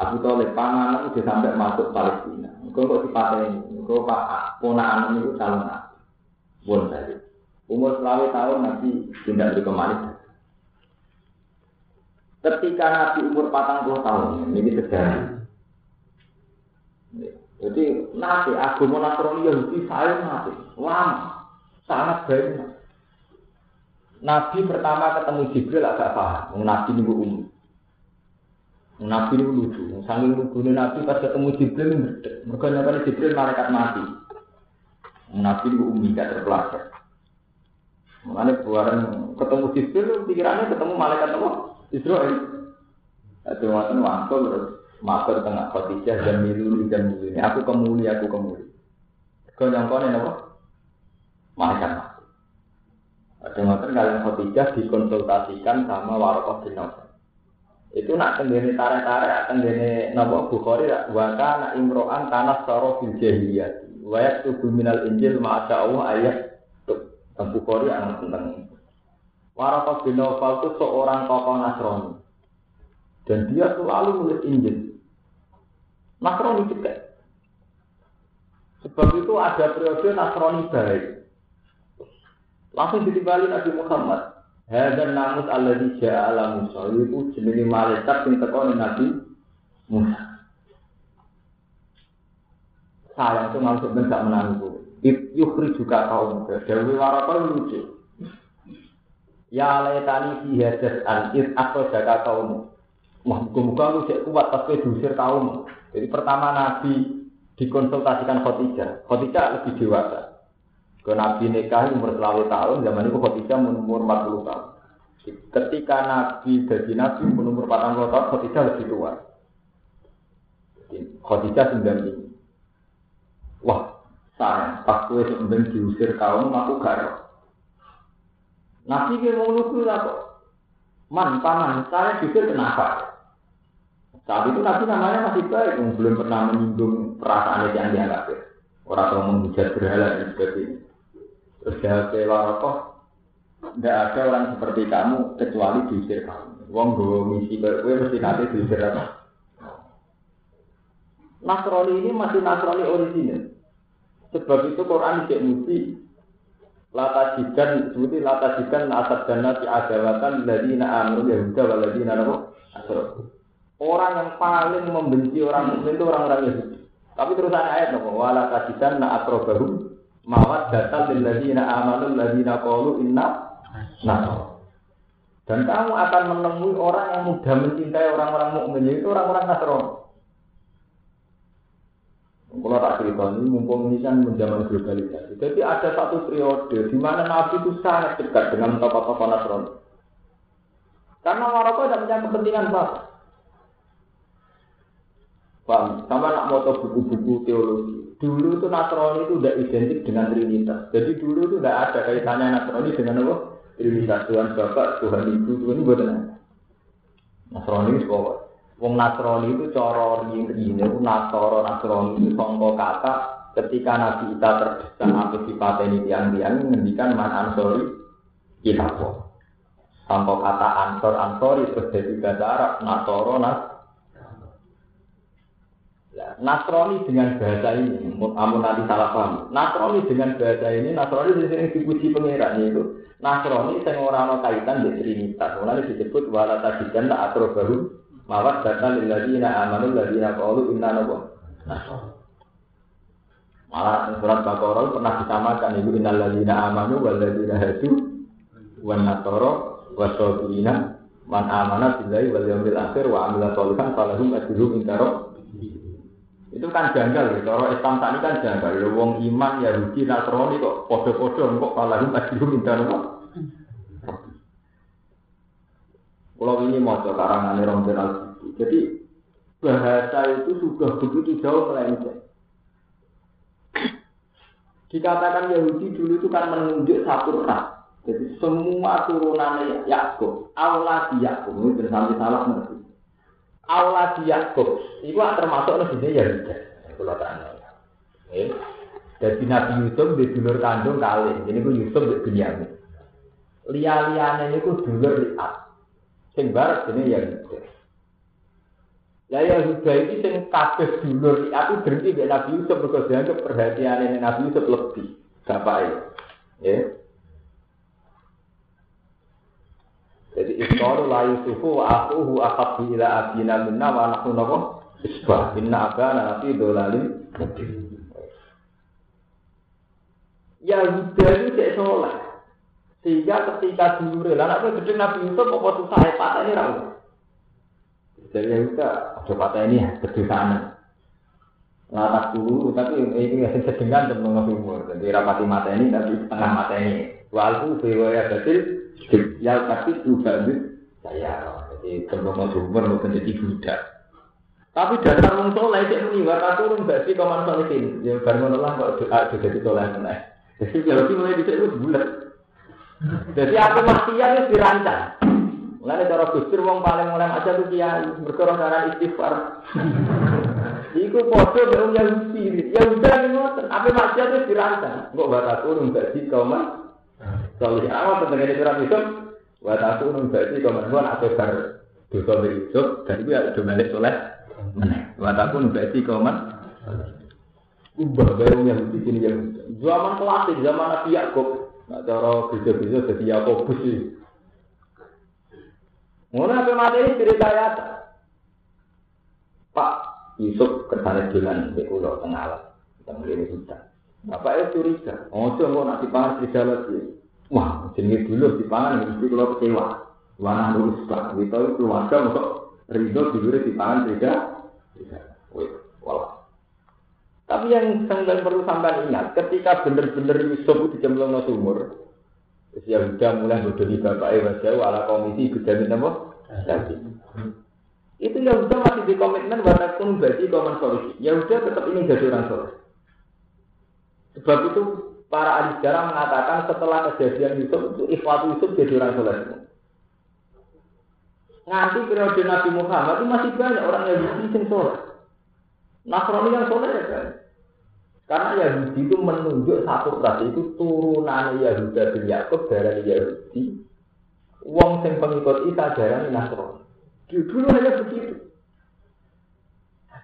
Abu Talib panganan udah sampai masuk Palestina. Kau kok dipateni, kau pak ponaan itu calon nabi. Bon tadi. Umur selawe tahun nanti tidak beri kembali. Ketika Nabi umur patang puluh tahun, ini terjadi. Jadi Nabi agama Nasrani Yahudi saya Nabi lama, sangat banyak. Nabi pertama ketemu Jibril agak paham, Nabi ini umum. Nabi itu lucu, saking lucu Nabi pas ketemu Jibril mereka nyapa Jibril malaikat mati. Nabi itu umi gak terpelajar. Mengenai buaran ketemu Jibril, pikirannya ketemu malaikat apa? Israel. Itu waktu waktu terus masuk tengah Khadijah dan milu dan milu ini. Aku kemuli, aku kemuli. Kau nyangkone apa? Malaikat mati. Ada waktu kalian Khadijah dikonsultasikan sama Warokoh bin itu nak tenggene tarik-tarik tenggene napa Bukhari wa kana imro'an kana sara fil jahiliyah. Wa yaktubu minal injil ma Allah ayat. Bukhari yang tentang Warakah bin Nawfal itu seorang tokoh Nasrani. Dan dia selalu nulis Injil. Nasrani juga. Sebab itu ada periode Nasrani baik. Langsung ditimbali Nabi Muhammad Hadan namus Allah di ala Musa itu jenenge malaikat yang teko Nabi Musa. Sayang itu maksud ben gak menangku. Yukri juga kaum Dewi Warata lucu. Ya laitani fi hadas an id aku jaga kaum. Wah, muka lu cek kuat tapi diusir kaum. Jadi pertama Nabi dikonsultasikan Khotijah. Khotijah lebih dewasa. Ke Nabi nikah umur selalu tahun, zaman itu Khadijah umur 40 tahun. Ketika Nabi jadi Nabi umur 40 tahun, Khadijah lebih tua. Khadijah 95. Wah, saya pas gue sebenarnya diusir kaum, aku gak Nabi dia mau lugu lah kok. Man, paman, saya diusir kenapa? Saat itu Nabi namanya masih baik, belum pernah menyinggung perasaan yang dianggap. Orang tua menghujat berhala dan sebagainya. Terus jawab Warokoh, tidak ada orang seperti kamu kecuali diusir kamu. Wong gue misi gue mesti nanti diusir apa? Nasrani ini masih Nasrani original. Sebab itu Quran tidak mesti lata jikan seperti lata jikan asad dana si adawatan ladina amru yahuda waladina nabo Orang yang paling membenci orang mukmin itu orang-orang Yahudi. Tapi terusan ayat nopo wala tajidan na akrobahu mawat datal lil ladina amanu ladina qalu inna nah. Dan kamu akan menemui orang yang mudah mencintai orang-orang mukmin itu orang-orang Nasrani. Kalau tak cerita ini, mumpung ini kan menjaman globalisasi. Jadi ada satu periode di mana Nabi itu sangat dekat dengan tokoh-tokoh Nasrani. Karena Maroko tidak punya kepentingan apa. Paham? Sama nak moto buku-buku teologi. Dulu itu Nasrani itu tidak identik dengan Trinitas. Jadi dulu itu tidak ada kaitannya Nasrani dengan apa? Trinitas Tuhan Bapak, Tuhan Ibu, Tuhan Ibu buatan. Nasrani itu Wong Nasrani itu coro ini Nasoro Nasrani itu songko kata ketika Nabi Isa terdesak apa ini tiang-tiang menghentikan man ansori kita kok. Songko kata ansor ansori terus jadi bahasa Arab Nas. Nasrani dengan bahasa ini, kamu nanti salah paham. Nasrani dengan bahasa ini, Nasrani sering dipuji pengiran itu. Nasrani yang orang kaitan dengan Trinitas, mulai disebut wala tajidan la atro baru Mawat data lilladina amanu ladina qalu inna nabu. Malah surat Baqarah pernah disamakan ibu innal ladina amanu wal ladina hadu wan nasara wasabina man amana billahi wal yawmil akhir wa amila sholihan falahum ajruhum inda itu kan janggal ya. Kalau Islam tadi kan janggal. Ya wong iman ya rugi Nasrani kok podo-podo kok falahum ajruhum inda Kalau ini mau karangan Rombel Jadi bahasa itu sudah begitu jauh melenceng. Dikatakan Yahudi dulu itu kan menunjuk satu ras. Jadi semua turunannya Yakub, Allah di Yakub, ini sampai salah ngerti. Allah di Yakub, itu termasuk nabi Yahudi. Kalau tanya. Jadi Nabi Yusuf di dulur kandung kali, ini gue Yusuf di Binyamin. Lia-liane gue dulur liat. Sing barat ini ya Yahuda. Ya Yahuda ini sing kabeh dulur aku berhenti di Nabi Yusuf dianggap perhatian ini Nabi Yusuf lebih bapak ya. Jadi istoru la Yusufu wa akuhu akabu ila abina minna wa nahnu nabo isbah inna abana nafi dolalin Yahuda itu cek soleh sehingga ketika lah anak gede Nabi Yusuf apa susah ya patah ini ramu. Jadi ya kita ada patah ini ya kedosaan. Latak dulu tapi ini nggak sedengan tentang Nabi umur. Jadi rapati mata ini tapi setengah mata ini. Walaupun ya batil ya tapi juga saya. Jadi tentang Nabi umur bukan jadi budak. Tapi dasar wong soleh itu muni wa turun gak sih kaman solihin. Ya baru lah kok doa juga di soleh meneh. Jadi kalau mulai bisa itu bulat. Jadi aku maksiat itu dirancang. Mulai cara gusur wong paling mulai aja tuh kiai berkorong karena istighfar. Iku podo dengan yang spirit. Ya udah ngoten. Apa maksiat itu dirancang. Kok batak turun gaji kau Soalnya awal tentang ini surat. Batak turun gaji kau mah. Gua nak sebar dosa berisuk. Dan itu ya udah balik soleh. Batak turun gaji kau mah. Ubah baru yang bikin yang zaman klasik zaman Nabi Yakub Nah, cara bisa-bisa jadi Yakobus sih. Ngono apa materi cerita ya? Pak Yusuf ke sana jalan di pulau tengah alam, tengah ini hutan. Bapak itu curiga, oh coba nak dipangan serigala sih. Wah, jenis dulu dipangan mesti kalau kecewa. Wanah lurus pak, itu keluarga untuk ridho dulu dipangan serigala. Wih, walau. Tapi yang sampai perlu sampai ingat, ketika benar-benar Yusuf itu dijemplung no sumur, ya udah mulai bodohi bapak Ewa jauh ala komisi gedamin apa? Jadi itu ya udah masih di komitmen pun bagi komen solusi. Ya udah tetap ini jadi orang soleh. Sebab itu para ahli sejarah mengatakan setelah kejadian Yusuf itu ikhwat Yusuf jadi orang soleh Nanti periode Nabi Muhammad itu masih banyak orang yang bisa soleh. Nasrani yang soleh ya kan. Karena Yahudi itu menunjuk satu ras itu turunan Yahuda bin Yakub dari Yahudi. Wong sing pengikut Isa darani Nasrani. Dulu hanya begitu.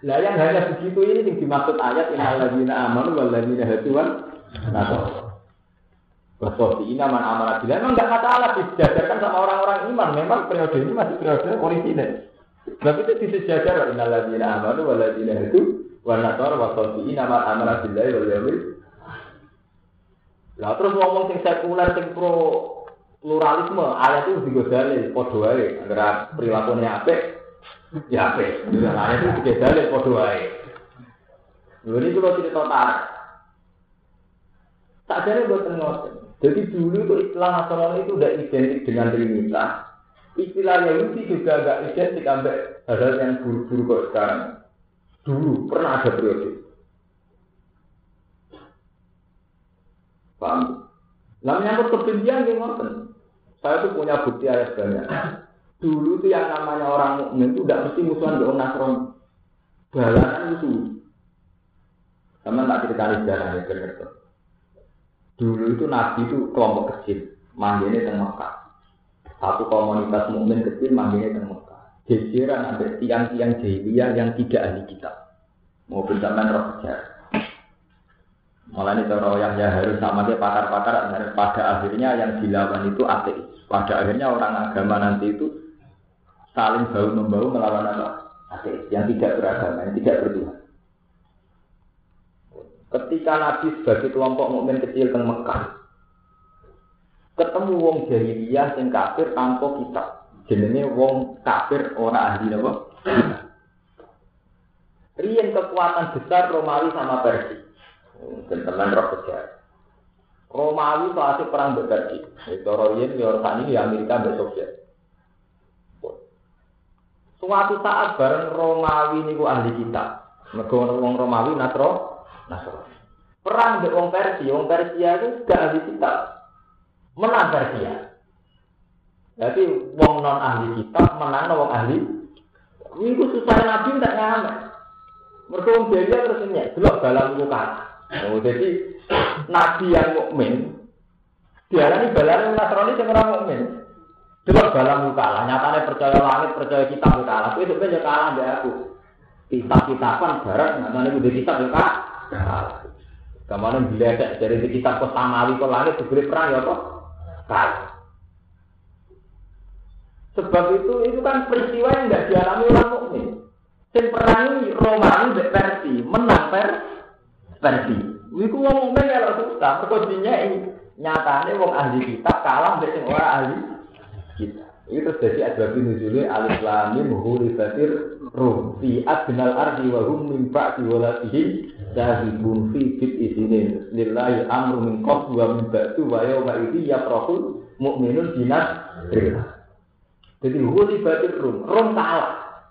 Lah yang hanya begitu ini yang dimaksud ayat innal ladzina amanu wal ladzina hatuan nasara. Bahwa di man amanah bila memang nggak masalah disejajarkan sama orang-orang iman. Memang periode ini masih periode orisinil. Sebab itu disejajar innal ladzina amanu wal ladzina hatu wan nasara wa sabiina man amana billahi wal yawmil Lah terus ngomong sing sekuler sing pro pluralisme ayat itu digodali padha wae antara perilakunya apik ya apik. Ayat itu digodali padha wae. Lha ini kalau cerita tarik. Tak jadi buat ngoten. Jadi dulu itu istilah nasional itu udah identik dengan Trinitas. Istilah Yahudi juga agak identik sampai hal yang buru-buru kok sekarang. Dulu pernah ada periode. Paham? Nah menyangkut kebencian gimana? Saya tuh punya bukti ayat banyak. Dulu tuh yang namanya orang mukmin itu tidak mesti musuhan dengan Nasrani. Balasan musuh. Sama tak cerita sejarah ya benar Dulu itu Nabi itu kelompok kecil, manggilnya tengah Mekah. Satu komunitas mukmin kecil manggilnya tengah Mekah gegeran ada tiang-tiang jahiliyah yang tidak ahli kitab. Mau bersamaan roh sejarah. Malah ini cara yang ya harus sama dia pakar-pakar pada akhirnya yang dilawan itu ateis. Pada akhirnya orang agama nanti itu saling bau membau melawan apa? Ateis yang tidak beragama, yang tidak bertuhan. Ketika Nabi sebagai kelompok mukmin kecil teng Mekah, ketemu wong jahiliyah yang kafir tanpa kitab jenenge wong kafir ora ahli napa Rian kekuatan besar Romawi sama Persia. Teman roh sejarah. Romawi saat perang berpergi. Itu Rian ya ini Amerika dan Soviet. Suatu saat bareng Romawi niku ahli kita. Mergo wong Romawi Nasro, Nasro. Perang dengan wong Persia, wong Persia itu gak ahli kita. Menang Persia. Jadi wong non ahli kitab menang wong ahli. Iku susah nabi tidak ngamen. Mereka wong dia terus ini delok dalam muka. Oh, jadi nabi yang mukmin diarani balan Nasrani sing ora mukmin. Delok dalam muka lah. Nyatane percaya langit, percaya kitab muka lah. Itu sebenarnya kalah mbek aku. Kitab-kitaban bareng nyatane kudu kitab kak. Kemarin ada dari kitab kok samawi kok langit diberi perang ya kok. Kalah. Sebab itu itu kan peristiwa yang tidak dialami orang mukmin. Sing perangi Romawi Persi, menang per Persi. Iku wong mukmin kalau susah, ini nyatane wong ahli kitab kalah mbek sing ora ahli kitab. Itu terjadi asbab nuzulnya alif lam mim hulifatir rum fi adnal ardi wa hum min ba'di walatihi dahibun fi fit isinin lillahi amru min qabl wa min ba'du wa yawma idhi yafrahul mu'minun binas jadi huli batin rum, rum kalah.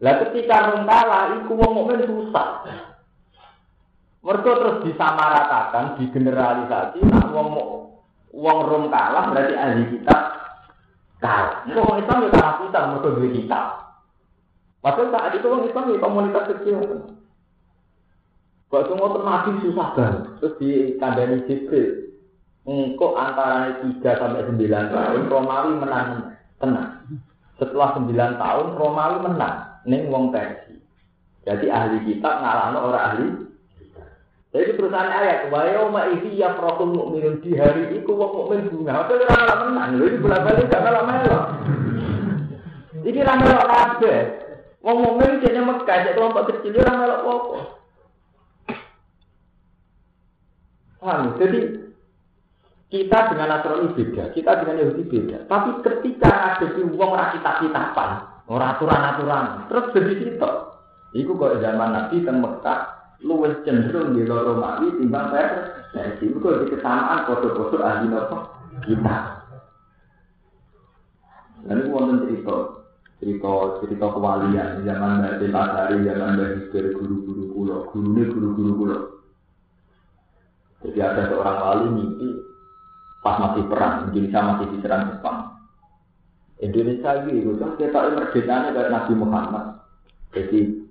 Lah ketika rum kalah, iku wong mukmin susah. Mereka terus disamaratakan, digeneralisasi, nak wong wong rum kalah berarti ahli kita kalah. Itu wong Islam kalah kita, mereka kita. Padahal saat itu wong Islam ya komunitas kecil. Waktu mau nabi susah banget, terus di kandani Jibril. Engkau antara tiga sampai sembilan tahun, Romawi menang tenang. Setelah sembilan tahun Romawi menang neng wong Persi. Jadi ahli kitab ngalahno orang ahli. Jadi perusahaan ayat, wa yauma idzi yafrahul mu'minun di hari itu wong mukmin bunga. Apa ora malah menang. Lho iki bola-balik gak malah melo. Iki ra melo kabeh. Wong mukmin jane Mekah, cek kelompok kecil ora melo apa-apa. Paham? Jadi kita dengan Nasrani beda, kita dengan Yahudi beda. Tapi ketika ada di uang ora kita kitapan, ora aturan-aturan, terus jadi situ. Iku kok zaman Nabi teng Mekah luwes cenderung di loro Romawi timbang versi. Iku di kesamaan foto-foto ahli nopo kita. Itu wonten cerita, cerita cerita kewalian zaman Mbak Pasari, zaman Hizkir, guru-guru pulau, guru ini guru-guru pulau. Jadi ada seorang wali mimpi pas masih perang, Indonesia masih diserang Jepang. Indonesia itu kan kita merdekanya kayak Nabi Muhammad. Jadi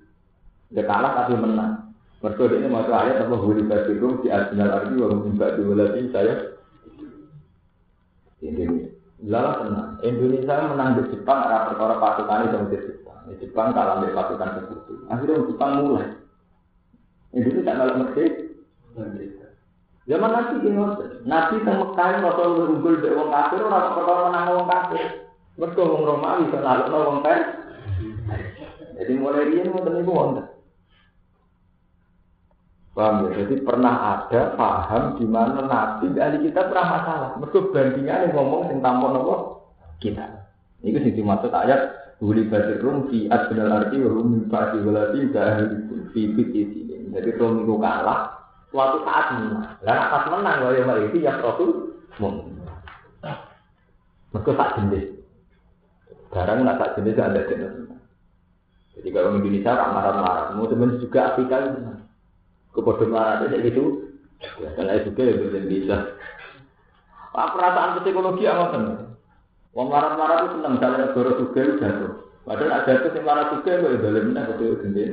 dia kalah tapi menang. Mereka ini masuk ayat apa huri basirum di adinal arti wa mimba diwalatin saya. Indonesia. Lala tenang. Indonesia menang di Jepang arah perkara pasukan itu di Jepang. Di Jepang kalah di pasukan sekutu. Akhirnya Jepang mulai. Indonesia tak malah Mesir. Zaman Nabi ini Nabi yang Mekah Rasul unggul dari wong kafir ora perkara menang wong kafir. Mergo wong Romawi iso nalukno wong kafir. Jadi mulai riyen ngoten niku wonten. Paham ya? Jadi pernah ada paham di mana Nabi ahli kita pernah masalah. Mereka bandingannya ngomong tentang apa kita. Ini sih dimaksud ayat Wuli basir rum fi adbenal arti wa hum min ba'di fi fiti Jadi rum itu kalah suatu saat menang. Lah pas menang kalau yang itu ya Rasul mun. Mereka tak jenis. Barang nak tak jenis ada jenis. Jadi kalau Indonesia orang marah-marah, mau teman juga Afrika itu kepada marah itu gitu. Ya, karena itu juga yang bisa. Pak perasaan psikologi apa kan? Wong marah-marah itu senang dalam negara juga jatuh. Padahal ada itu yang marah juga itu dalam mana betul gede.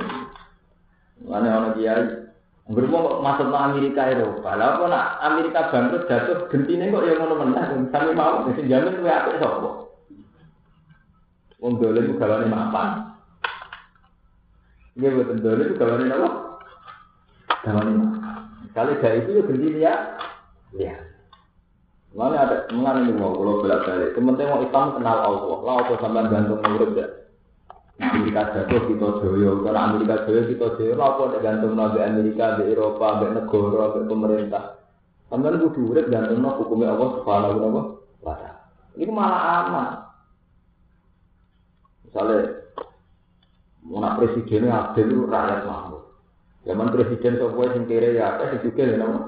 Mana orang kiai Bermau masuk ke Amerika Eropa, lalu kok nak Amerika bangkrut jatuh gentine kok yang mau menang, sampai mau mesti jamin gue apa sopo. Wong dolen itu gawane mapan. Ini buat dolen itu gawane apa? Gawane mapan. Kali dari itu ya gentine ya, ya. Mana ada mengenai ini mau kalau belak balik. Kementerian mau Islam kenal Allah, lah apa sampai gantung murid ya. Amerika jatuh kita joyo, karena Amerika joyo kita joyo, apa ada gantung nabi Amerika, di Eropa, di negara, di pemerintah. Sampai itu duit gantung nabi hukumnya Allah subhanahu wa ta'ala. Ini malah aman. Misalnya, mau nak presidennya adil rakyat makmur. Zaman presiden sebuah yang kira ya apa sih juga ya nama.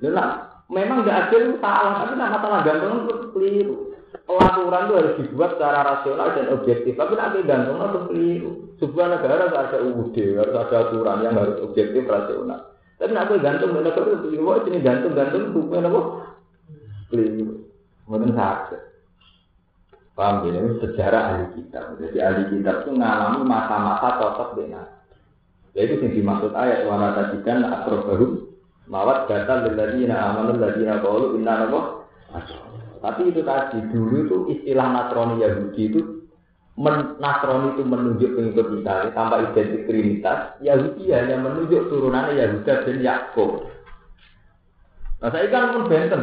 Lalu memang tidak adil itu salah, tapi nak masalah gantung itu keliru. Pelaturan itu harus dibuat secara rasional dan objektif, tapi nanti gantung itu keliru. Sebuah negara harus ada UUD, harus ada aturan yang harus objektif rasional. Tapi nak gantung itu keliru, ini gantung-gantung apa? Keliru. Mungkin sakit. Paham ya? Ini sejarah ahli kitab. Jadi ahli kitab itu mengalami masa-masa cocok dengan. Yaitu yang dimaksud ayat warna tadikan akrobarum Mawat data ladina amanu ladina qalu inna nabo. Tapi itu tadi dulu itu istilah Nasrani Yahudi itu men, itu menunjuk pengikut Isa tanpa identik Trinitas. Yahudi hanya menunjuk turunannya Yahuda dan Yakub. Nah saya kan pun benten.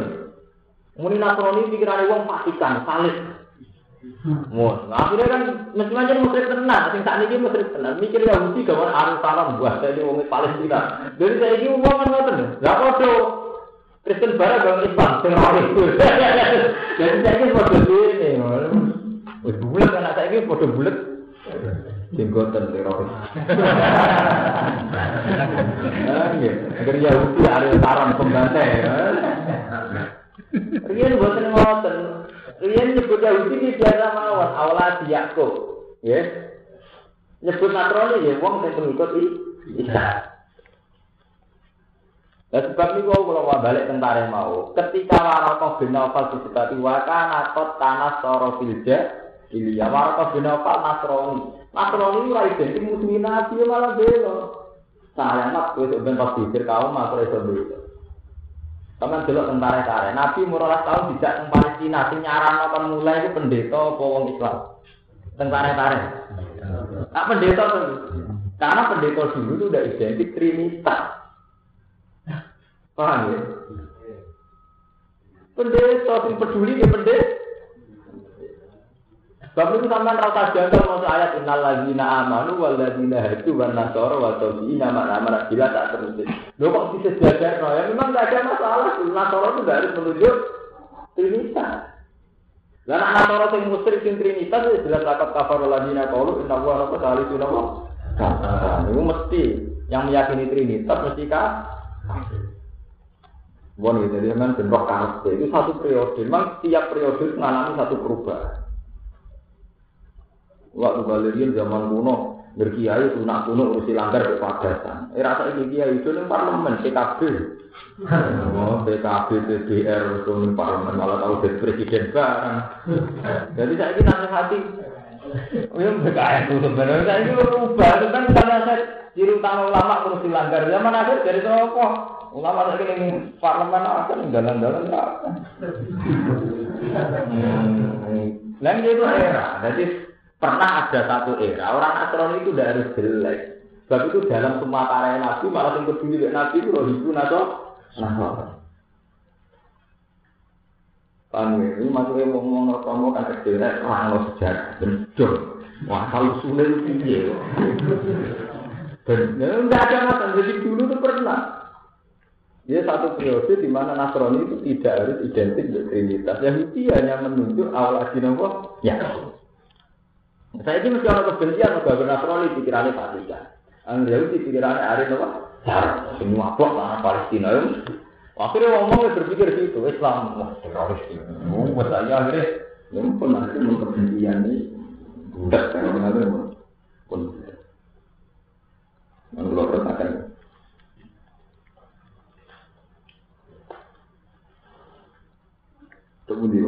Muni Nasrani pikiran uang pastikan salib. Mun, akhirnya kan mesti aja musyrik tenan, sing saat ini musyrik tenan. Mikir Yahudi gawan arus salam buah saya wong Palestina. Jadi saya ini uang kan ngoten. Lah podo Kristen bara gawan Islam sing ora itu. <laughs> Jadi saya ini podo ini. Wis bulet kan saya ini podo bulet. Jenggotan teroris. Ah, iya. Agar Yahudi arus salam pembantai. Riyen boten ngoten. Riyen nyebut Yahudi ini biasa mawon, awalnya Yakub. Ya. Nyebut Nasrani ya wong sing pengikut Isa. Nah, sebab ini kalau mau balik tentara mau, ketika Warokoh bin Nawfal disebati wakana kot tanah soro filja, Ilya Warokoh bin Nawfal Nasrani. Nasrani itu identik muslimin nabi malah belo. Saya nak gue sebentar pikir kaum makro itu. Sama dulu tentara tentara. Nabi murah tahun tidak teng Palestina. Sing nyaran akan mulai itu pendeta apa wong Islam. Tentara tentara. Nah pendeta tuh. Karena pendeta dulu itu udah identik Trinitas. Paham ya? Pendeta yang peduli ya pendeta. Sebab itu sampean rasa janggal masuk ayat innal ladzina amanu wal ladzina hadu wan nasara wa tabiina mana mana bila tak terus. Lho kok bisa jajar no? Ya memang enggak ada masalah. Nasara itu enggak harus menunjuk Trinitas. Lah nek nasara sing musyrik sing Trinitas ya jelas lakap kafar ladzina qalu inna wa rabbul salisu nawa. Itu mesti yang meyakini Trinitas mesti kah? Bon gitu, jadi memang bentrok karakter itu satu periode. Memang tiap periode mengalami satu perubahan. Waktu Galerian zaman kuno, berkiai sunnah kuno urusi langgar ke padatan. Eh rasa ini kiai itu nih parlemen PKB. Oh, PKB, PBR, itu nih parlemen malah tahu jadi presiden barang. Jadi saya ini hati Oh ya kayak itu sebenarnya saya itu berubah itu kan karena saya ciri utama ulama terus dilanggar zaman akhir dari apa? Ulama lagi ini parlemen akan jalan-jalan apa? Lain itu era, jadi pernah ada satu era orang Nasrani itu tidak harus jelek. Sebab itu dalam semua karya Nabi malah yang peduli dengan Nabi itu roh itu naso. Paham ya? Ini maksudnya ngomong ngomong kan kecil, orang sejarah, bener. Wah, kalau sulit itu piye. Dan enggak ada masalah jadi dulu itu pernah. Ya satu periode di mana Nasrani itu tidak harus identik dengan Trinitas. Yahudi hanya menunjuk awal nopo. Ya. Saya ini mesti orang kebencian kalau Nasrani pikirannya Vatikan. Ang Yahudi pikirannya hari nopo. Cara semua blok tanah Palestina itu. Akhirnya ngomongnya berpikir gitu, Islam, wah teroris. Oh, buat saya akhirnya, ya pun nanti mau kebencian ini, budak kan ada pun yang belum tertakan tunggu di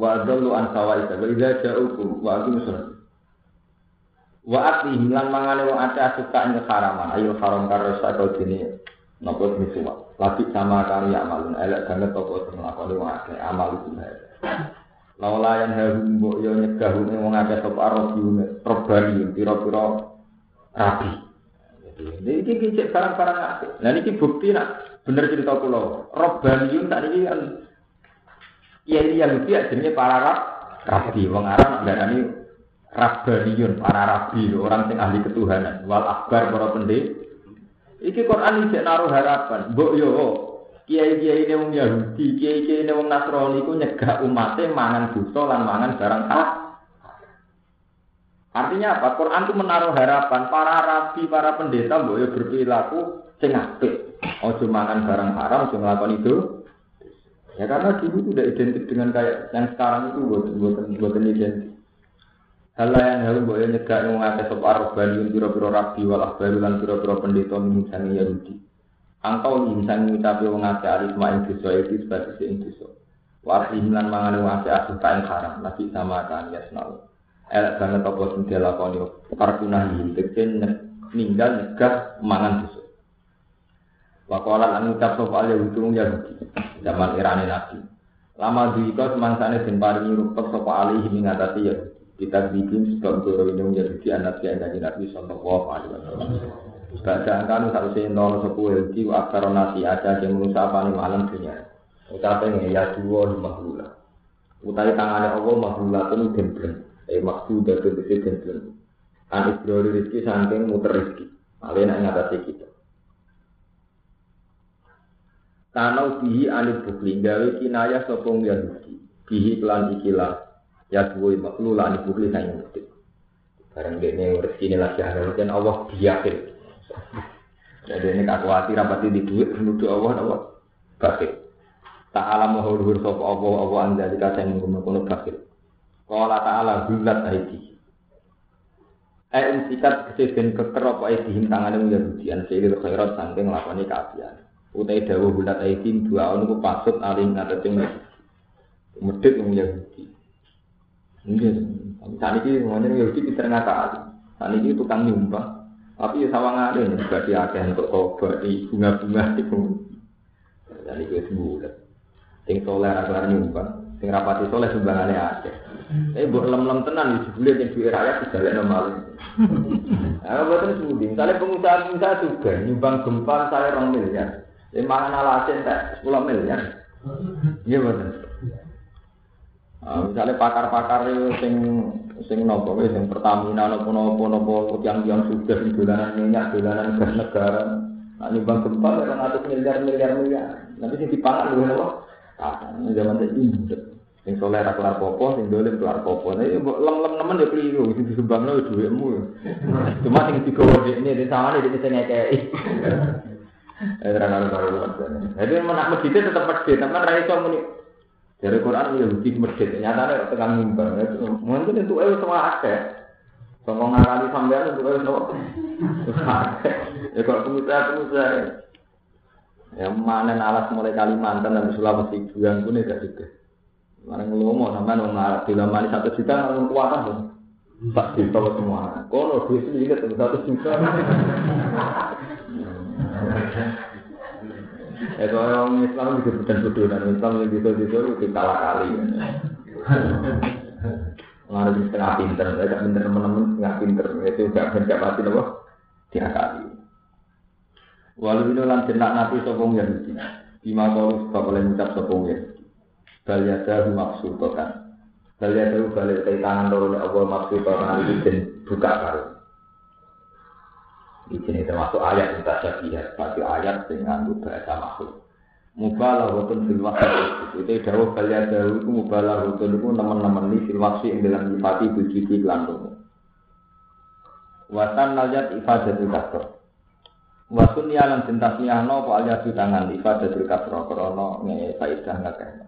wa adallu an sawaita wa idza ja'ukum wa aqim salat wa atihim lan mangane wong ate suka ing haraman ayo haram karo sakau dene napa misuwa lagi sama kali amalun elek banget apa sing nglakoni wong akeh amal itu Laula yang haru mbok yo nyegah wong akeh sapa arabi probani pira-pira rabi. Jadi iki iki barang-barang. Lah niki bukti nak bener cerita kula. Robaniun tak niki iya Yahudi jenenge para rab rabi wong Arab ndarani Rabbaniun para rabi orang sing ahli ketuhanan wal akbar para pendek Iki Quran iki naruh harapan. Mbok yo kiai-kiai ini wong Yahudi, kiai-kiai ini wong Nasrani ku nyegah umatnya mangan dosa lan mangan barang ah. Artinya apa? Quran itu menaruh harapan para rabi, para pendeta mbok yo berperilaku sing apik. Ojo mangan barang haram, ojo nglakoni itu. Ya karena dulu itu udah identik dengan kayak yang sekarang itu buat buat buat identik. Hal yang harus boleh nyegah yang mengakai sop arbani piro-piro rabi wal akhbaru lan piro-piro pendeta misalnya Yahudi. Angkau insan ngucapi wong ake alif ma'in dosa itu sebagai seing dosa. Warhim lan mangan wong ake asuh kain haram lagi sama kan yasnau. Elek banget apa sing dilakoni karpunah yin tegese ninggal nyegah mangan dosa. Wakola lan ngucap sop al Yahudi wong Yahudi zaman irane nabi. Lama duika semangsane den paringi rupek sapa alih ngatasi Yahudi kita bikin sebab guru ini menjadi anak yang dari Nabi Sallallahu Alaihi Wasallam. Baca kan harusnya nol sepuluh di akar nasi ada yang menusa nih malam dunia. Ucapan ya dua lima bulan. Utai tangannya Allah mahula itu dembleng. Eh maksud dari itu dembleng. An ibrori rizki saking muter rizki. Malah nak ngatasi kita. Tanau bihi anil bukli gawe kinaya sopong Yahudi. Bihi pelan ikilah ya dua makhluk lah ibu beli saya ngerti barang dia ini rezeki ini lagi ada dan Allah biakin jadi ini kak khawatir apa di duit? Menuduh Allah Allah bakil tak alam mahulur sop Allah Allah jika saya menggunakan bakil kalau ta'ala gulat aidi Eh insikat kesedihan keker apa aidihim tangannya menjadi an sehingga khairat sangking lakoni keapian utai dawa bulat aidihim dua orang itu pasut alim ngatasing medit yang Yahudi Mungkin. Saat ini ngomongnya Yahudi pinter ngakak. Saat ini tukang nyumbang. Tapi ya sawang ada nih, berarti akhirnya untuk tobat di bunga-bunga itu. Dan itu sebulan. Sing soleh rasa nyumbang, sing rapati soleh sumbangannya ada. Tapi buat lem-lem tenan di sebulan yang duit rakyat ada normal. Nah, buatan sebudi. Misalnya pengusaha-pengusaha juga nyumbang gempa saya orang miliar. Ini mangan alasin tak 10 miliar. Iya betul. Uh, misalnya pakar-pakar sing sing nopo wis sing Pertamina nopo nopo nopo yang yang sudah dolanan minyak, dolanan gas negara. Nah, nyumbang gempa ya ratus miliar miliar miliar. Nanti sing dipangan dulu nopo. Ah, zaman ini sing soleh ra kelar popo, sing dolim kelar popo. Nah, mbok lem-lem nemen ya keliru, sing disumbangno dhuwitmu. Cuma sing digowo ini di sana di sing ngekeki. Eh, terang-terang. Jadi menak masjid tetap masjid, teman ra iso muni dari Quran ya Yahudi medit, nyatanya tekan mimbar. Mungkin itu eh semua ada. Sombong ngakali sampean itu eh semua. Ya kalau pengusaha pengusaha. Ya mana alas mulai Kalimantan dan Sulawesi bulan pun gak juga. Mana ngelomo sama nong Arab di lamani satu juta nong kuat tuh. Tak juta semua. Kono duit itu juga satu juta. Ya kalau orang Islam juga bukan bodoh dan Islam yang bisa bisa itu kalah kali. Mengarah di setengah pinter, saya pinter teman-teman setengah pinter itu gak gak mati loh. Tiga kali. Walau itu lan jenak nabi sopong Yahudi. Bima kau sebab oleh mengucap sopong Yahudi. Bal yada maksudokan. Bal yada balik tangan loro Allah maksudokan itu dan buka baru. Ini termasuk ayat yang tak syabihat. Berarti ayat dengan bahasa makhluk. Mubalah wotun fil itu dawuh kalian dawuh itu mubalah wotun itu teman-teman ini fil waktu yang dalam nyifati bujiti kelantung. Watan naljat ifadatul kasroh. Wasun ya lan cinta siahno po aja tangan ifadatul kasroh krono nge faidah ngakehno.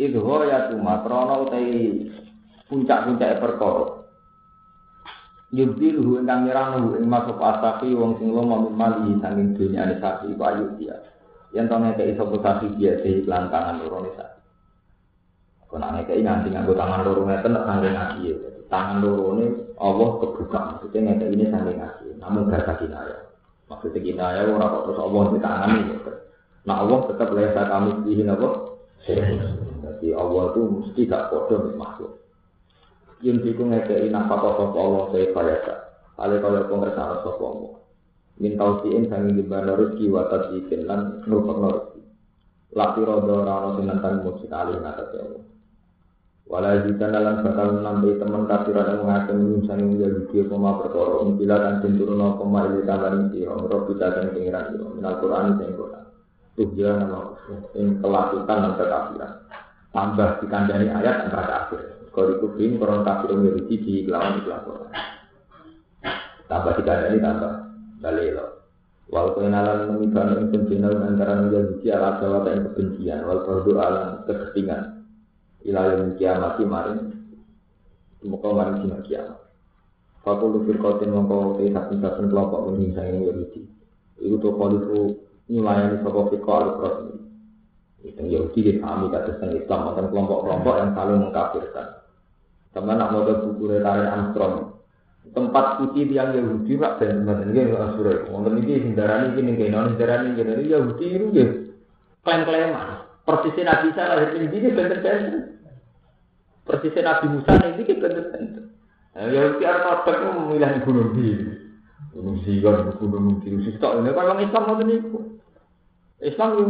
Itu ya krono utai puncak-puncak perkara. Yubdiluhu ingkang nyerang ing masuk asafi wong sing lomo mimali sanging dunya ane sapi iku ayu dia. Yen to ngekeki sapa sapi biasa iklan tangan loro ne sapi. Kon ane kei nganti nganggo tangan loro ngeten nek sanging ngaji ya. Tangan loro ne Allah kebuka maksudnya ngekeki ini sanging ngaji. Namun bahasa kinaya. Maksudnya kinaya ora kok terus Allah di ini. Nah Allah tetap lesa kami dihin apa? Jadi Allah itu mesti gak bodoh makhluk. Yun fiku ngekei nafkah sapa Allah saya kaya Kale kaya pengersaan sapa Allah. Min tausiin sangi gimana rezeki wa tasdiqin lan ngrupekno rezeki. Lati rodo rano sinantang musik alih ngatas ya Allah. Walau jika dalam bakal nambahi teman kafiran yang mengaku minum sangi menjadi dia koma perkara Umpila dan cinturono koma ili tambahin siro Merok bisa dan pengiran Minal Quran yang Quran Tuh dia nama Yang kelakukan dan kekafiran Tambah dikandani ayat antara kafir kalau dikubing koron kafir memiliki di lawan di Quran. Tambah ini tambah dalil. Wal kenalan memibana yang penjenal antara menjadi ala jawab yang kebencian. Wal berdoa alam keketingan. Ilah yang kiamat kemarin. Semoga maring dina kiamat. Fakul firqatin mongko te saben-saben kelompok menyingsang yang Yahudi. Iku to kalifu nyulayani sapa firqa al-Qur'an. Yang Yahudi dipahami kata Islam, akan kelompok-kelompok yang saling mengkafirkan. Sama nak mau buku Retari Armstrong. Tempat suci yang Yahudi rak dan sebenarnya nggak nggak asure. Wonten iki hindarani iki ning kene hindarani kene Yahudi itu nggih klaim-klaiman. Persisnya Nabi Isa lahir ning iki benten-benten. Persisnya Nabi Musa ning iki benten-benten. Yahudi Arab memilih gunung di gunung Sigon, gunung Tirus. Tok ini kan Islam ngoten niku. Islam yo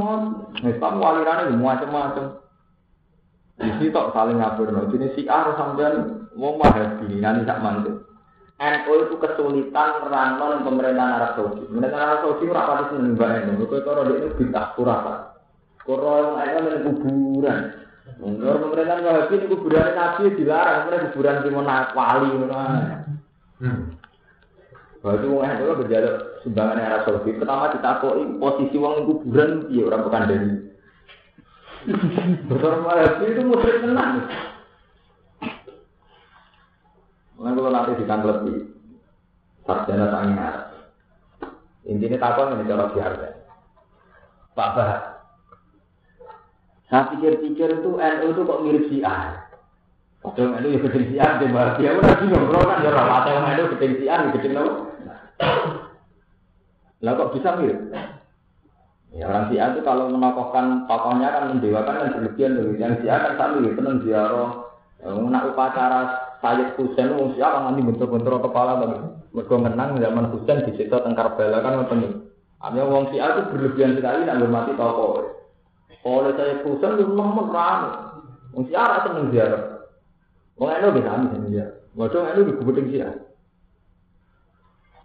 Islam walirane macam-macam. Di situ saling ngabur, no. Jenis si A sampean mau wahabi nanti tak mantu. NU itu kesulitan ranon pemerintahan Arab Saudi. Pemerintahan Arab Saudi ora pati seneng mbak NU. Kau kalau dia itu bintang kurang. Kalau yang ada di kuburan. Menurut pemerintahan Wahabi kuburan Nabi dilarang. Mereka kuburan di mana wali mana. Waktu wong NU berjalan sumbangan Arab Saudi. Pertama ditakoi posisi wong kuburan iya orang bukan dari <laughs> Besar Wahabi itu musyrik tenang. Mungkin kalau nanti ditanggapi sarjana sangi Arab. Intinya takon ini cara biasa. Pak Bah. Saya pikir-pikir itu NU itu kok mirip si A. Padahal NU ya gede si A, dia udah bingung. Kalau kan ya orang atau NU gede si A, gede apa? Lah kok bisa mirip? Ya, orang Syiah itu kalau menokohkan tokohnya kan mendewakan kan berlebihan loh. Yang Syiah kan sami gitu, tenang ziarah. Nak upacara Sayyid Husain, wong Syiah kan nanti bentur-bentur kepala tapi mereka menang zaman Husain di situ tengkar bela kan ngoten. Artinya wong Syiah itu berlebihan sekali nak hormati tokoh. Oleh saya Husain itu nemen rame. Wong Syiah rasa seneng ziarah. Wong Eno bisa amin seneng ziarah. Waduh Eno di kubuting Syiah.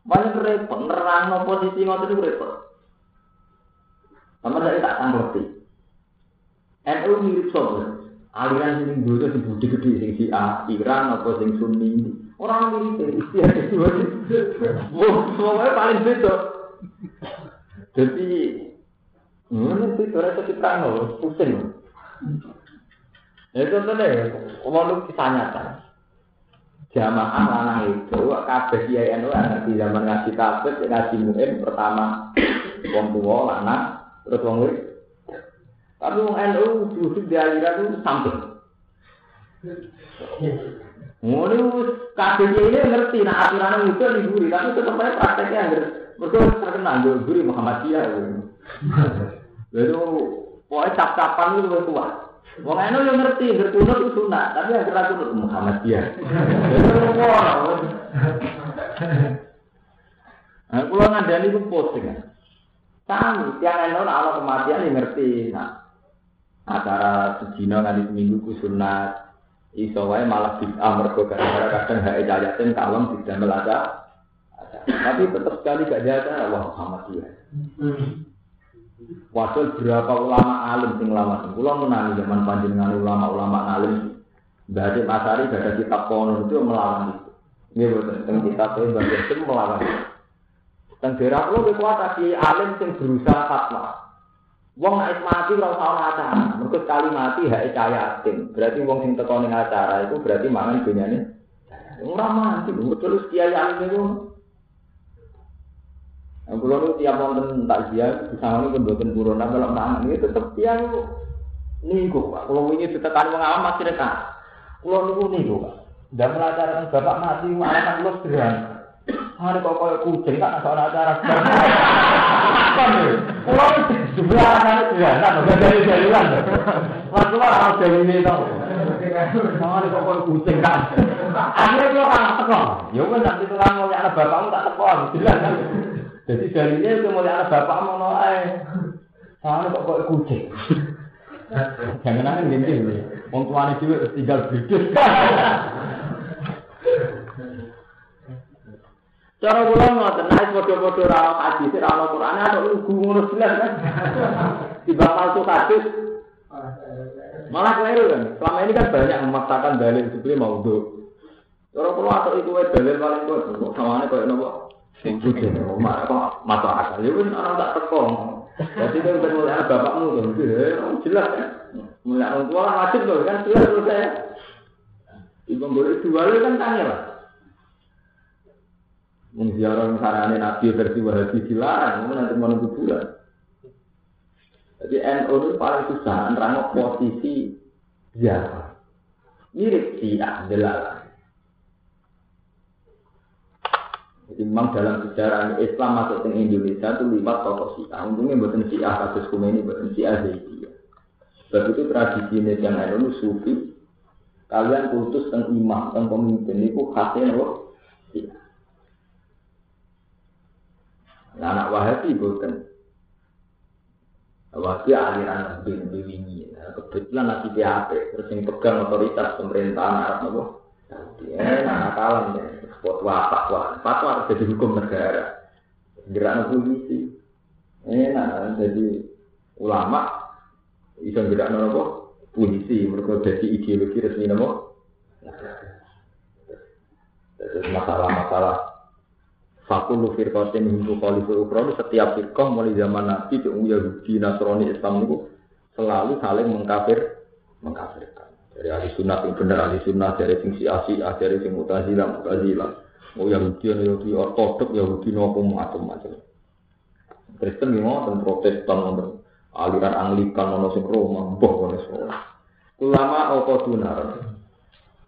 Banyak repot, nerang posisi ngotot itu repot. Sama saya tak tanggapi. NU mirip sobat. Aliran sini dulu si budi gede sing si A, Iran apa sing Sunni. Orang mirip. Wah, semuanya paling beda. Jadi, ini sih orang itu terang pusing. Ya contohnya, kalau kisah nyata. Jamaah lanang itu, kabeh kiai NU di zaman ngaji tabet, ngaji mu'in pertama Wong tua, anak, terus wong murid. Tapi wong NU justru di aliran itu samping. Ngono kabeh ini ngerti nah aturan itu liburi, tapi tetep aja prakteknya anggar. Mergo terkenal yo guru Muhammadiyah. Lalu pokoknya cap-capan itu kuat. Wong NU yo ngerti, berkunut itu sunat, tapi akhirnya kunut Muhammadiyah. Nah, kalau ngandani itu posting. Kami, tiang NU Allah kematian yang ngerti. Nah, acara sejina nanti seminggu ku sunat. Iso wae malah bid'ah mergo gara-gara kadang hae cayatin kalem tidak melaca. Tapi tetap sekali gak jaga wah Muhammadiyah. Wasil berapa ulama alim sing lama sing kula menangi zaman panjenengan ulama-ulama alim. Mbah Masari gak ada kitab kono itu melawan itu. Nggih boten teng kitab e Mbah itu melawan. Teng daerah kula kekuatan di alim sing berusaha fatwa. Wong nek mati ora usah acara. Mergo sekali mati hak cayatin. Berarti wong sing teko ning acara itu berarti mangan dunyane. Ora mati, terus kiai alim itu Yang pulau itu tiap nonton takziah, bisa ini pun buatan buronan kalau mangan ini tetap dia itu niku pak. Kalau ini ditekan mengalami masih dekat. Itu niku pak. Dan melajarkan bapak mati malah kan lu sederhana. Hari kok kayak kucing kan soal acara. Apa nih? Pulau itu sebelah anak sederhana, bukan dari jalan. Lah harus dari ini tau. Hari kok kayak kucing kan. Akhirnya pulau kan teko. Ya kan nanti tuh kan ngomong anak bapakmu tak teko, jelas kan. Jadi dari ini itu mulai anak bapak mau noai. Soalnya kok kok kucing. Jangan aneh gini nih. Wong tuane juga tinggal berdua. Cara kula ngoten nek padha-padha ra hadis ra ono Quran ada lugu ngono jelas kan. Tiba palsu hadis. Malah keliru kan. Selama ini kan banyak memaksakan dalil sebelum mau do. Cara kula atau iku dalil paling kuat kok sawane koyo nopo? Sing kucing, mak kok masuk akal. Ya wis ana tak teko. Jadi kan mulai bapakmu tuh, jelas kan. Orang tua kan wajib tuh kan jelas tuh saya. Ibu boleh jual kan tanya lah. Mengziarah sarane Nabi versi Wahabi dilarang, nanti mau kuburan. Jadi NU itu paling susah nerangno posisi ziarah. Mirip si adalah Jadi memang dalam sejarah Islam masuk ke Indonesia itu lewat tokoh Syiah. Untungnya buatan Syiah kasus ini buatan Syiah Zaidiyah. Sebab itu tradisi yang ada itu sufi. Kalian putus tentang imam, tentang pemimpin itu khasnya loh. Nah, anak Wahabi bukan. Wahabi aliran bin wingi. Nah, kebetulan nanti PHP, terus yang pegang otoritas pemerintahan Arab nopo. Ya, kalam ya. Fatwa, fatwa, fatwa harus jadi hukum negara. Gerak polisi. Enak, jadi ulama bisa gerak nopo polisi. Mereka jadi ideologi resmi nopo. Terus masalah-masalah Fakul firqatin hingga khalifah ukron setiap firqah mulai zaman Nabi ke Yahudi Nasrani Islam itu selalu saling mengkafir mengkafirkan dari ahli sunnah yang benar ahli sunnah dari sing si asi dari sing mutazilah mutazilah oh Yahudi Yahudi ortodok Yahudi nopo macam-macam Kristen memang dan Protestan aliran Anglikan nono sing Roma boh kono semua ulama opo dunar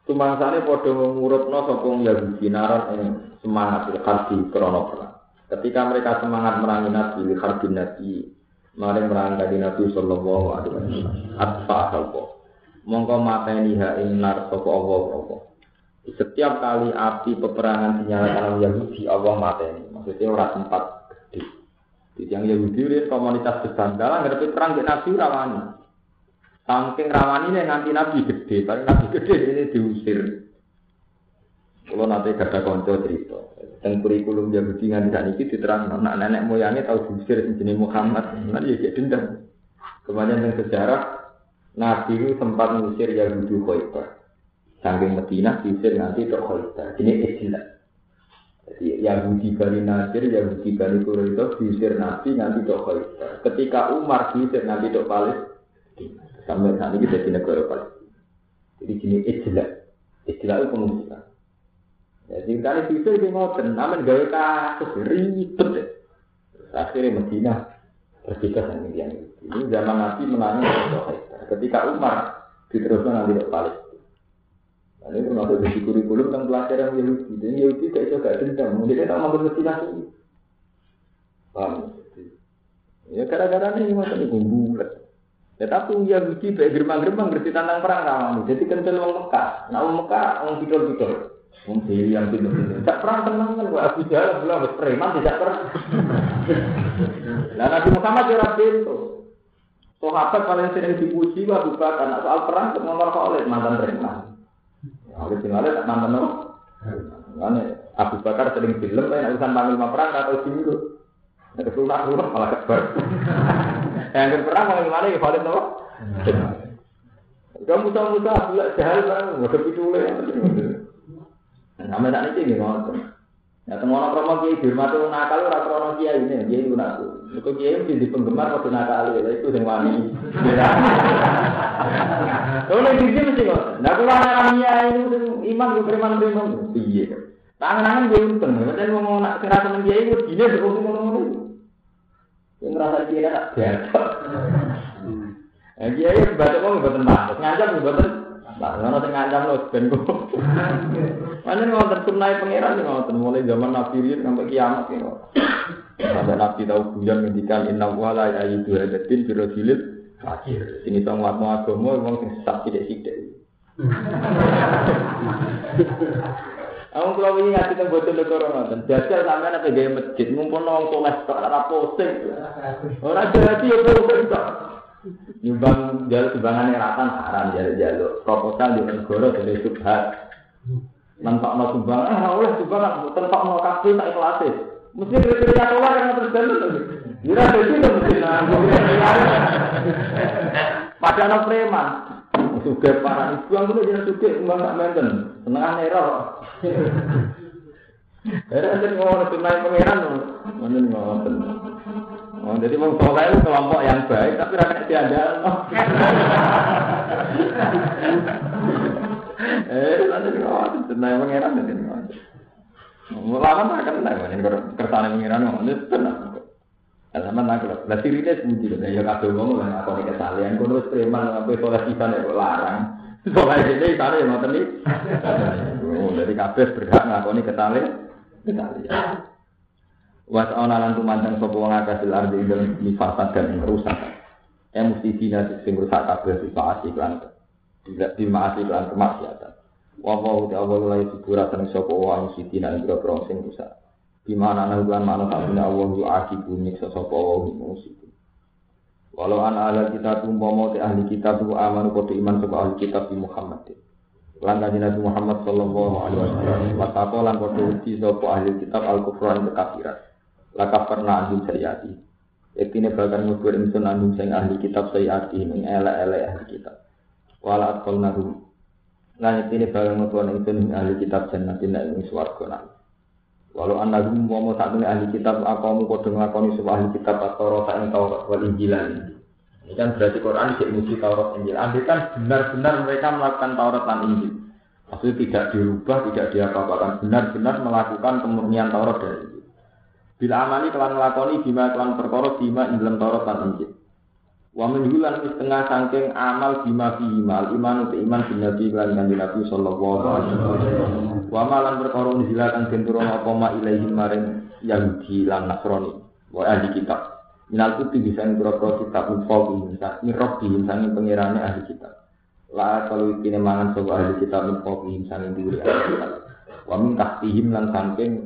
Tumangsane padha ngurutno sapa Yahudi naran ing semangat harbi krono perang. Ketika mereka semangat merangi Nabi, harbi Nabi, mari merangi Nabi sallallahu alaihi wasallam. Atfa apa? Mongko mateni ha ing nar sapa Allah apa. Setiap kali api peperangan dinyalakan oleh Yahudi, Allah mateni. Maksudnya ora sempat gede. Jadi yang Yahudi ini komunitas besar. Dalam ngerti perang di Nabi rawani. Saking rawan ini nanti nabi gede, tapi nabi gede ini diusir. Kalau nanti gada konco cerita, dan kurikulum Yahudi nganti saat ini diterang, anak nenek moyangnya tahu diusir jenis Muhammad, nanti ya dendam. Kemudian yang sejarah, Nabi itu sempat mengusir Yahudi Khaybar. Saking Medina diusir nanti ke Khaybar. Ini istilah. Jadi Yahudi Bani Nasir, Yahudi Bani Quraidah diusir Nabi nanti ke Khaybar. Ketika Umar diusir nanti ke Palestina. Sampai saat ini jadi negara Palestina. Jadi jenis istilah. Istilah itu pengungsian. Jadi kali bisa di ngoten, namun gawe kasus ribet. Akhirnya Medina berbeda dengan yang itu. Ini zaman Nabi menangis Ketika Umar diteruskan nanti ke Palestina. Nah, ini termasuk di kurikulum tentang pelajaran Yahudi. Jadi Yahudi gak bisa gak dendam. Mungkin tak mampu Medina sih. Paham? Ya gara-gara ini macam ini bulat. Ya tapi Yahudi baik gerbang-gerbang berarti tantang perang ramah. Jadi kental orang Mekah. Nah orang Mekah orang bidol-bidol. Wong dhewe yang pinter-pinter. Tak perang tenang kan gua Abu Jahal bilang preman tidak perang. Lah <laughs> Nabi Muhammad ya pintu. Sahabat paling sering dipuji Abu Bakar nah, soal perang ngomong Khalid mantan preman. Ya oleh tinggal tak mantan no. Karena Abu Bakar sering film kan urusan panglima perang atau dulu. Ada sunnah rumah malah kebar. <laughs> Yang perang paling mana ya Khalid no. Kamu tahu musuh Abu Jahal kan, nggak kepidule. Sampai saat ini ngotot. Ya temono kromo kiai dihormati wong nakal ora krono kiai ini, kiai itu naku. Iku kiai mesti di penggemar kok nakal ya itu sing wani. Kalau di sini mesti kok. Nah kalau anak kiai itu iman ku preman preman piye. Tangan-tangan gue untung, dan mau nak kira temen kiai itu gini sih kok ngono-ngono. Yang ngerasa kiai tak biasa. Eh kiai baca kok mboten mantes, ngancam mboten Nah, ngono sing ngancam lho ben kok. Mana ngoten sunai pangeran ngoten mulai zaman Nabi Rin sampai kiamat ya. Sampai Nabi tahu bulan ngendikan inna wa la ya'idu hadatin birajilil fakir. Ini tong watno agama wong sing sesat sithik-sithik. Aku kalau ini ngasih tentang bocor negara nonton, jajal sampai apa gaya masjid, ngumpul nong soleh tak ada posting. Orang jadi ya posting. Nyumbang jalur sumbangan ratan haram jalur jalur proposal di negara dari subhat. Mentok no sumbang, ah oleh sumbangan, tentok no kafe tak ikhlas. Mesti kriteria keluar yang terus jalur. Jira jadi itu mesti. Padahal no preman. Suge para ibu yang kudu jadi suge mbak tak menten, senengan neror. Era jadi ngomong tunai pangeran, mana ngomong Oh, jadi mau soleh itu kelompok yang baik, tapi rakyat tiada. <laughs> eh, nanti ngomong tunai pangeran nanti ngomong. Mulai tak kenal, ini kersane pangeran ngomong itu tenang. Sama nak lah, lah sirine sebuti kan, ya kado ngomong lah apa nih kesalahan, kono wis preman sampai soleh pisan ya larang. Soleh jadi sana ya ngoten iki. <laughs> Oh, jadi kabeh berhak ngakoni kesalahan. Kesalahan. Was ana lan tumandang sapa wong akeh ardi ing dalem dan ing kerusakan. Ya mesti dina sing rusak kabeh di maasi lan tidak di maasi lan kemaksiatan. Wa wa ta wa la yukuratan sapa wong sing dina ing boro sing rusak. Di mana ana bulan mana sabuna Allah yu akibu nyiksa sapa wong musik. Walau an ala kita tumpama te ahli kitab tu amanu kote iman sapa ahli kitab di Muhammad. Lan kanjeng Muhammad sallallahu alaihi wasallam. Watako lan kote uji sapa ahli kitab al-kufran kekafiran. Laka pernah anjing sayati. Yaktine bahkan ngubur insun anjing sing ahli kitab sayati ing ele-ele ahli kitab. Wala atkol nahum. Lan yaktine bahkan ngubur insun ahli kitab jannatin ing swarga nang. Walau anak mau satu ahli kitab aku mau kode ngakoni sebuah ahli kitab atau rota yang wal Injilan. Ini kan berarti Quran tidak muji Taurat Injil. Andai kan benar-benar mereka melakukan Taurat dan Injil. Maksudnya tidak dirubah, tidak diapa-apakan. Benar-benar melakukan kemurnian Taurat dan Injil. Bila amali kelan ngelakoni bima kelan perkara bima ing dalam Taurat dan Injil. Wa menjulan setengah sangking amal bima bihimal iman uti iman bin Nabi kelan kanjeng Nabi sallallahu alaihi wasallam. Wa malan perkara unjila kang apa ma ilaihim maring Yahudi lan Nasrani. Wa ahli kitab. Minal kuti bisa ngroko kitab ufo bisa mirok di sanging pengirane ahli kitab. La kalau ikine mangan sapa ahli kitab ufo di sanging diri ahli kitab. Wa tahtihim lan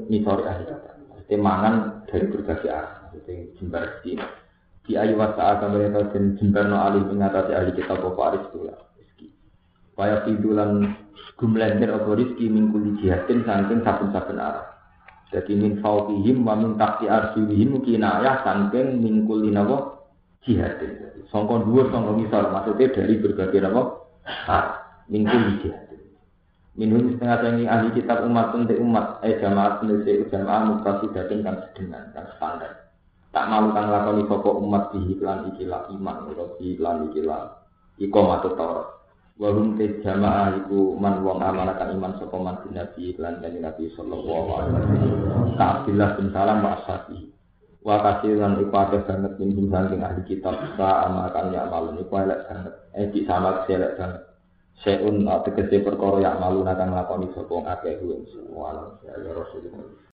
nisori ahli kitab. Mesti mangan dari berbagai arah. Mesti jembar di di ayu wasa kami dan jembarno alih mengatasi ahli kitab apa aris tula. Kaya tidulan gumlender apa rizki min kuli jihadin saking saben-saben arah. Jadi min fauqihim wa min tahti arsulihim kinayah saking min kuli napa jihadin. Sangka dhuwur sangka ngisor maksudnya dari berbagai napa arah min Minhum setengah tinggi ahli kitab umat untuk umat eh jamaah sendiri jamaah mutasi dating kan sedengan kan standar. Tak malu kang lakoni sapa umat di iklan ikilah iman utawa iklan ikilah iqamatul Taurat. Wahum te jamaah iku man wong amanakan iman sapa man bin Nabi lan kanjeng Nabi sallallahu alaihi wasallam. Ka Abdullah bin Salam wa ashabi. Wa kasiran iku akeh banget minhum saking ahli kitab sa amakan ya malun iku elek banget. Eh di sama elek banget. Seun tegese perkara ya malu nakang lakoni sapa akeh kuwi. Walau ya Rasulullah.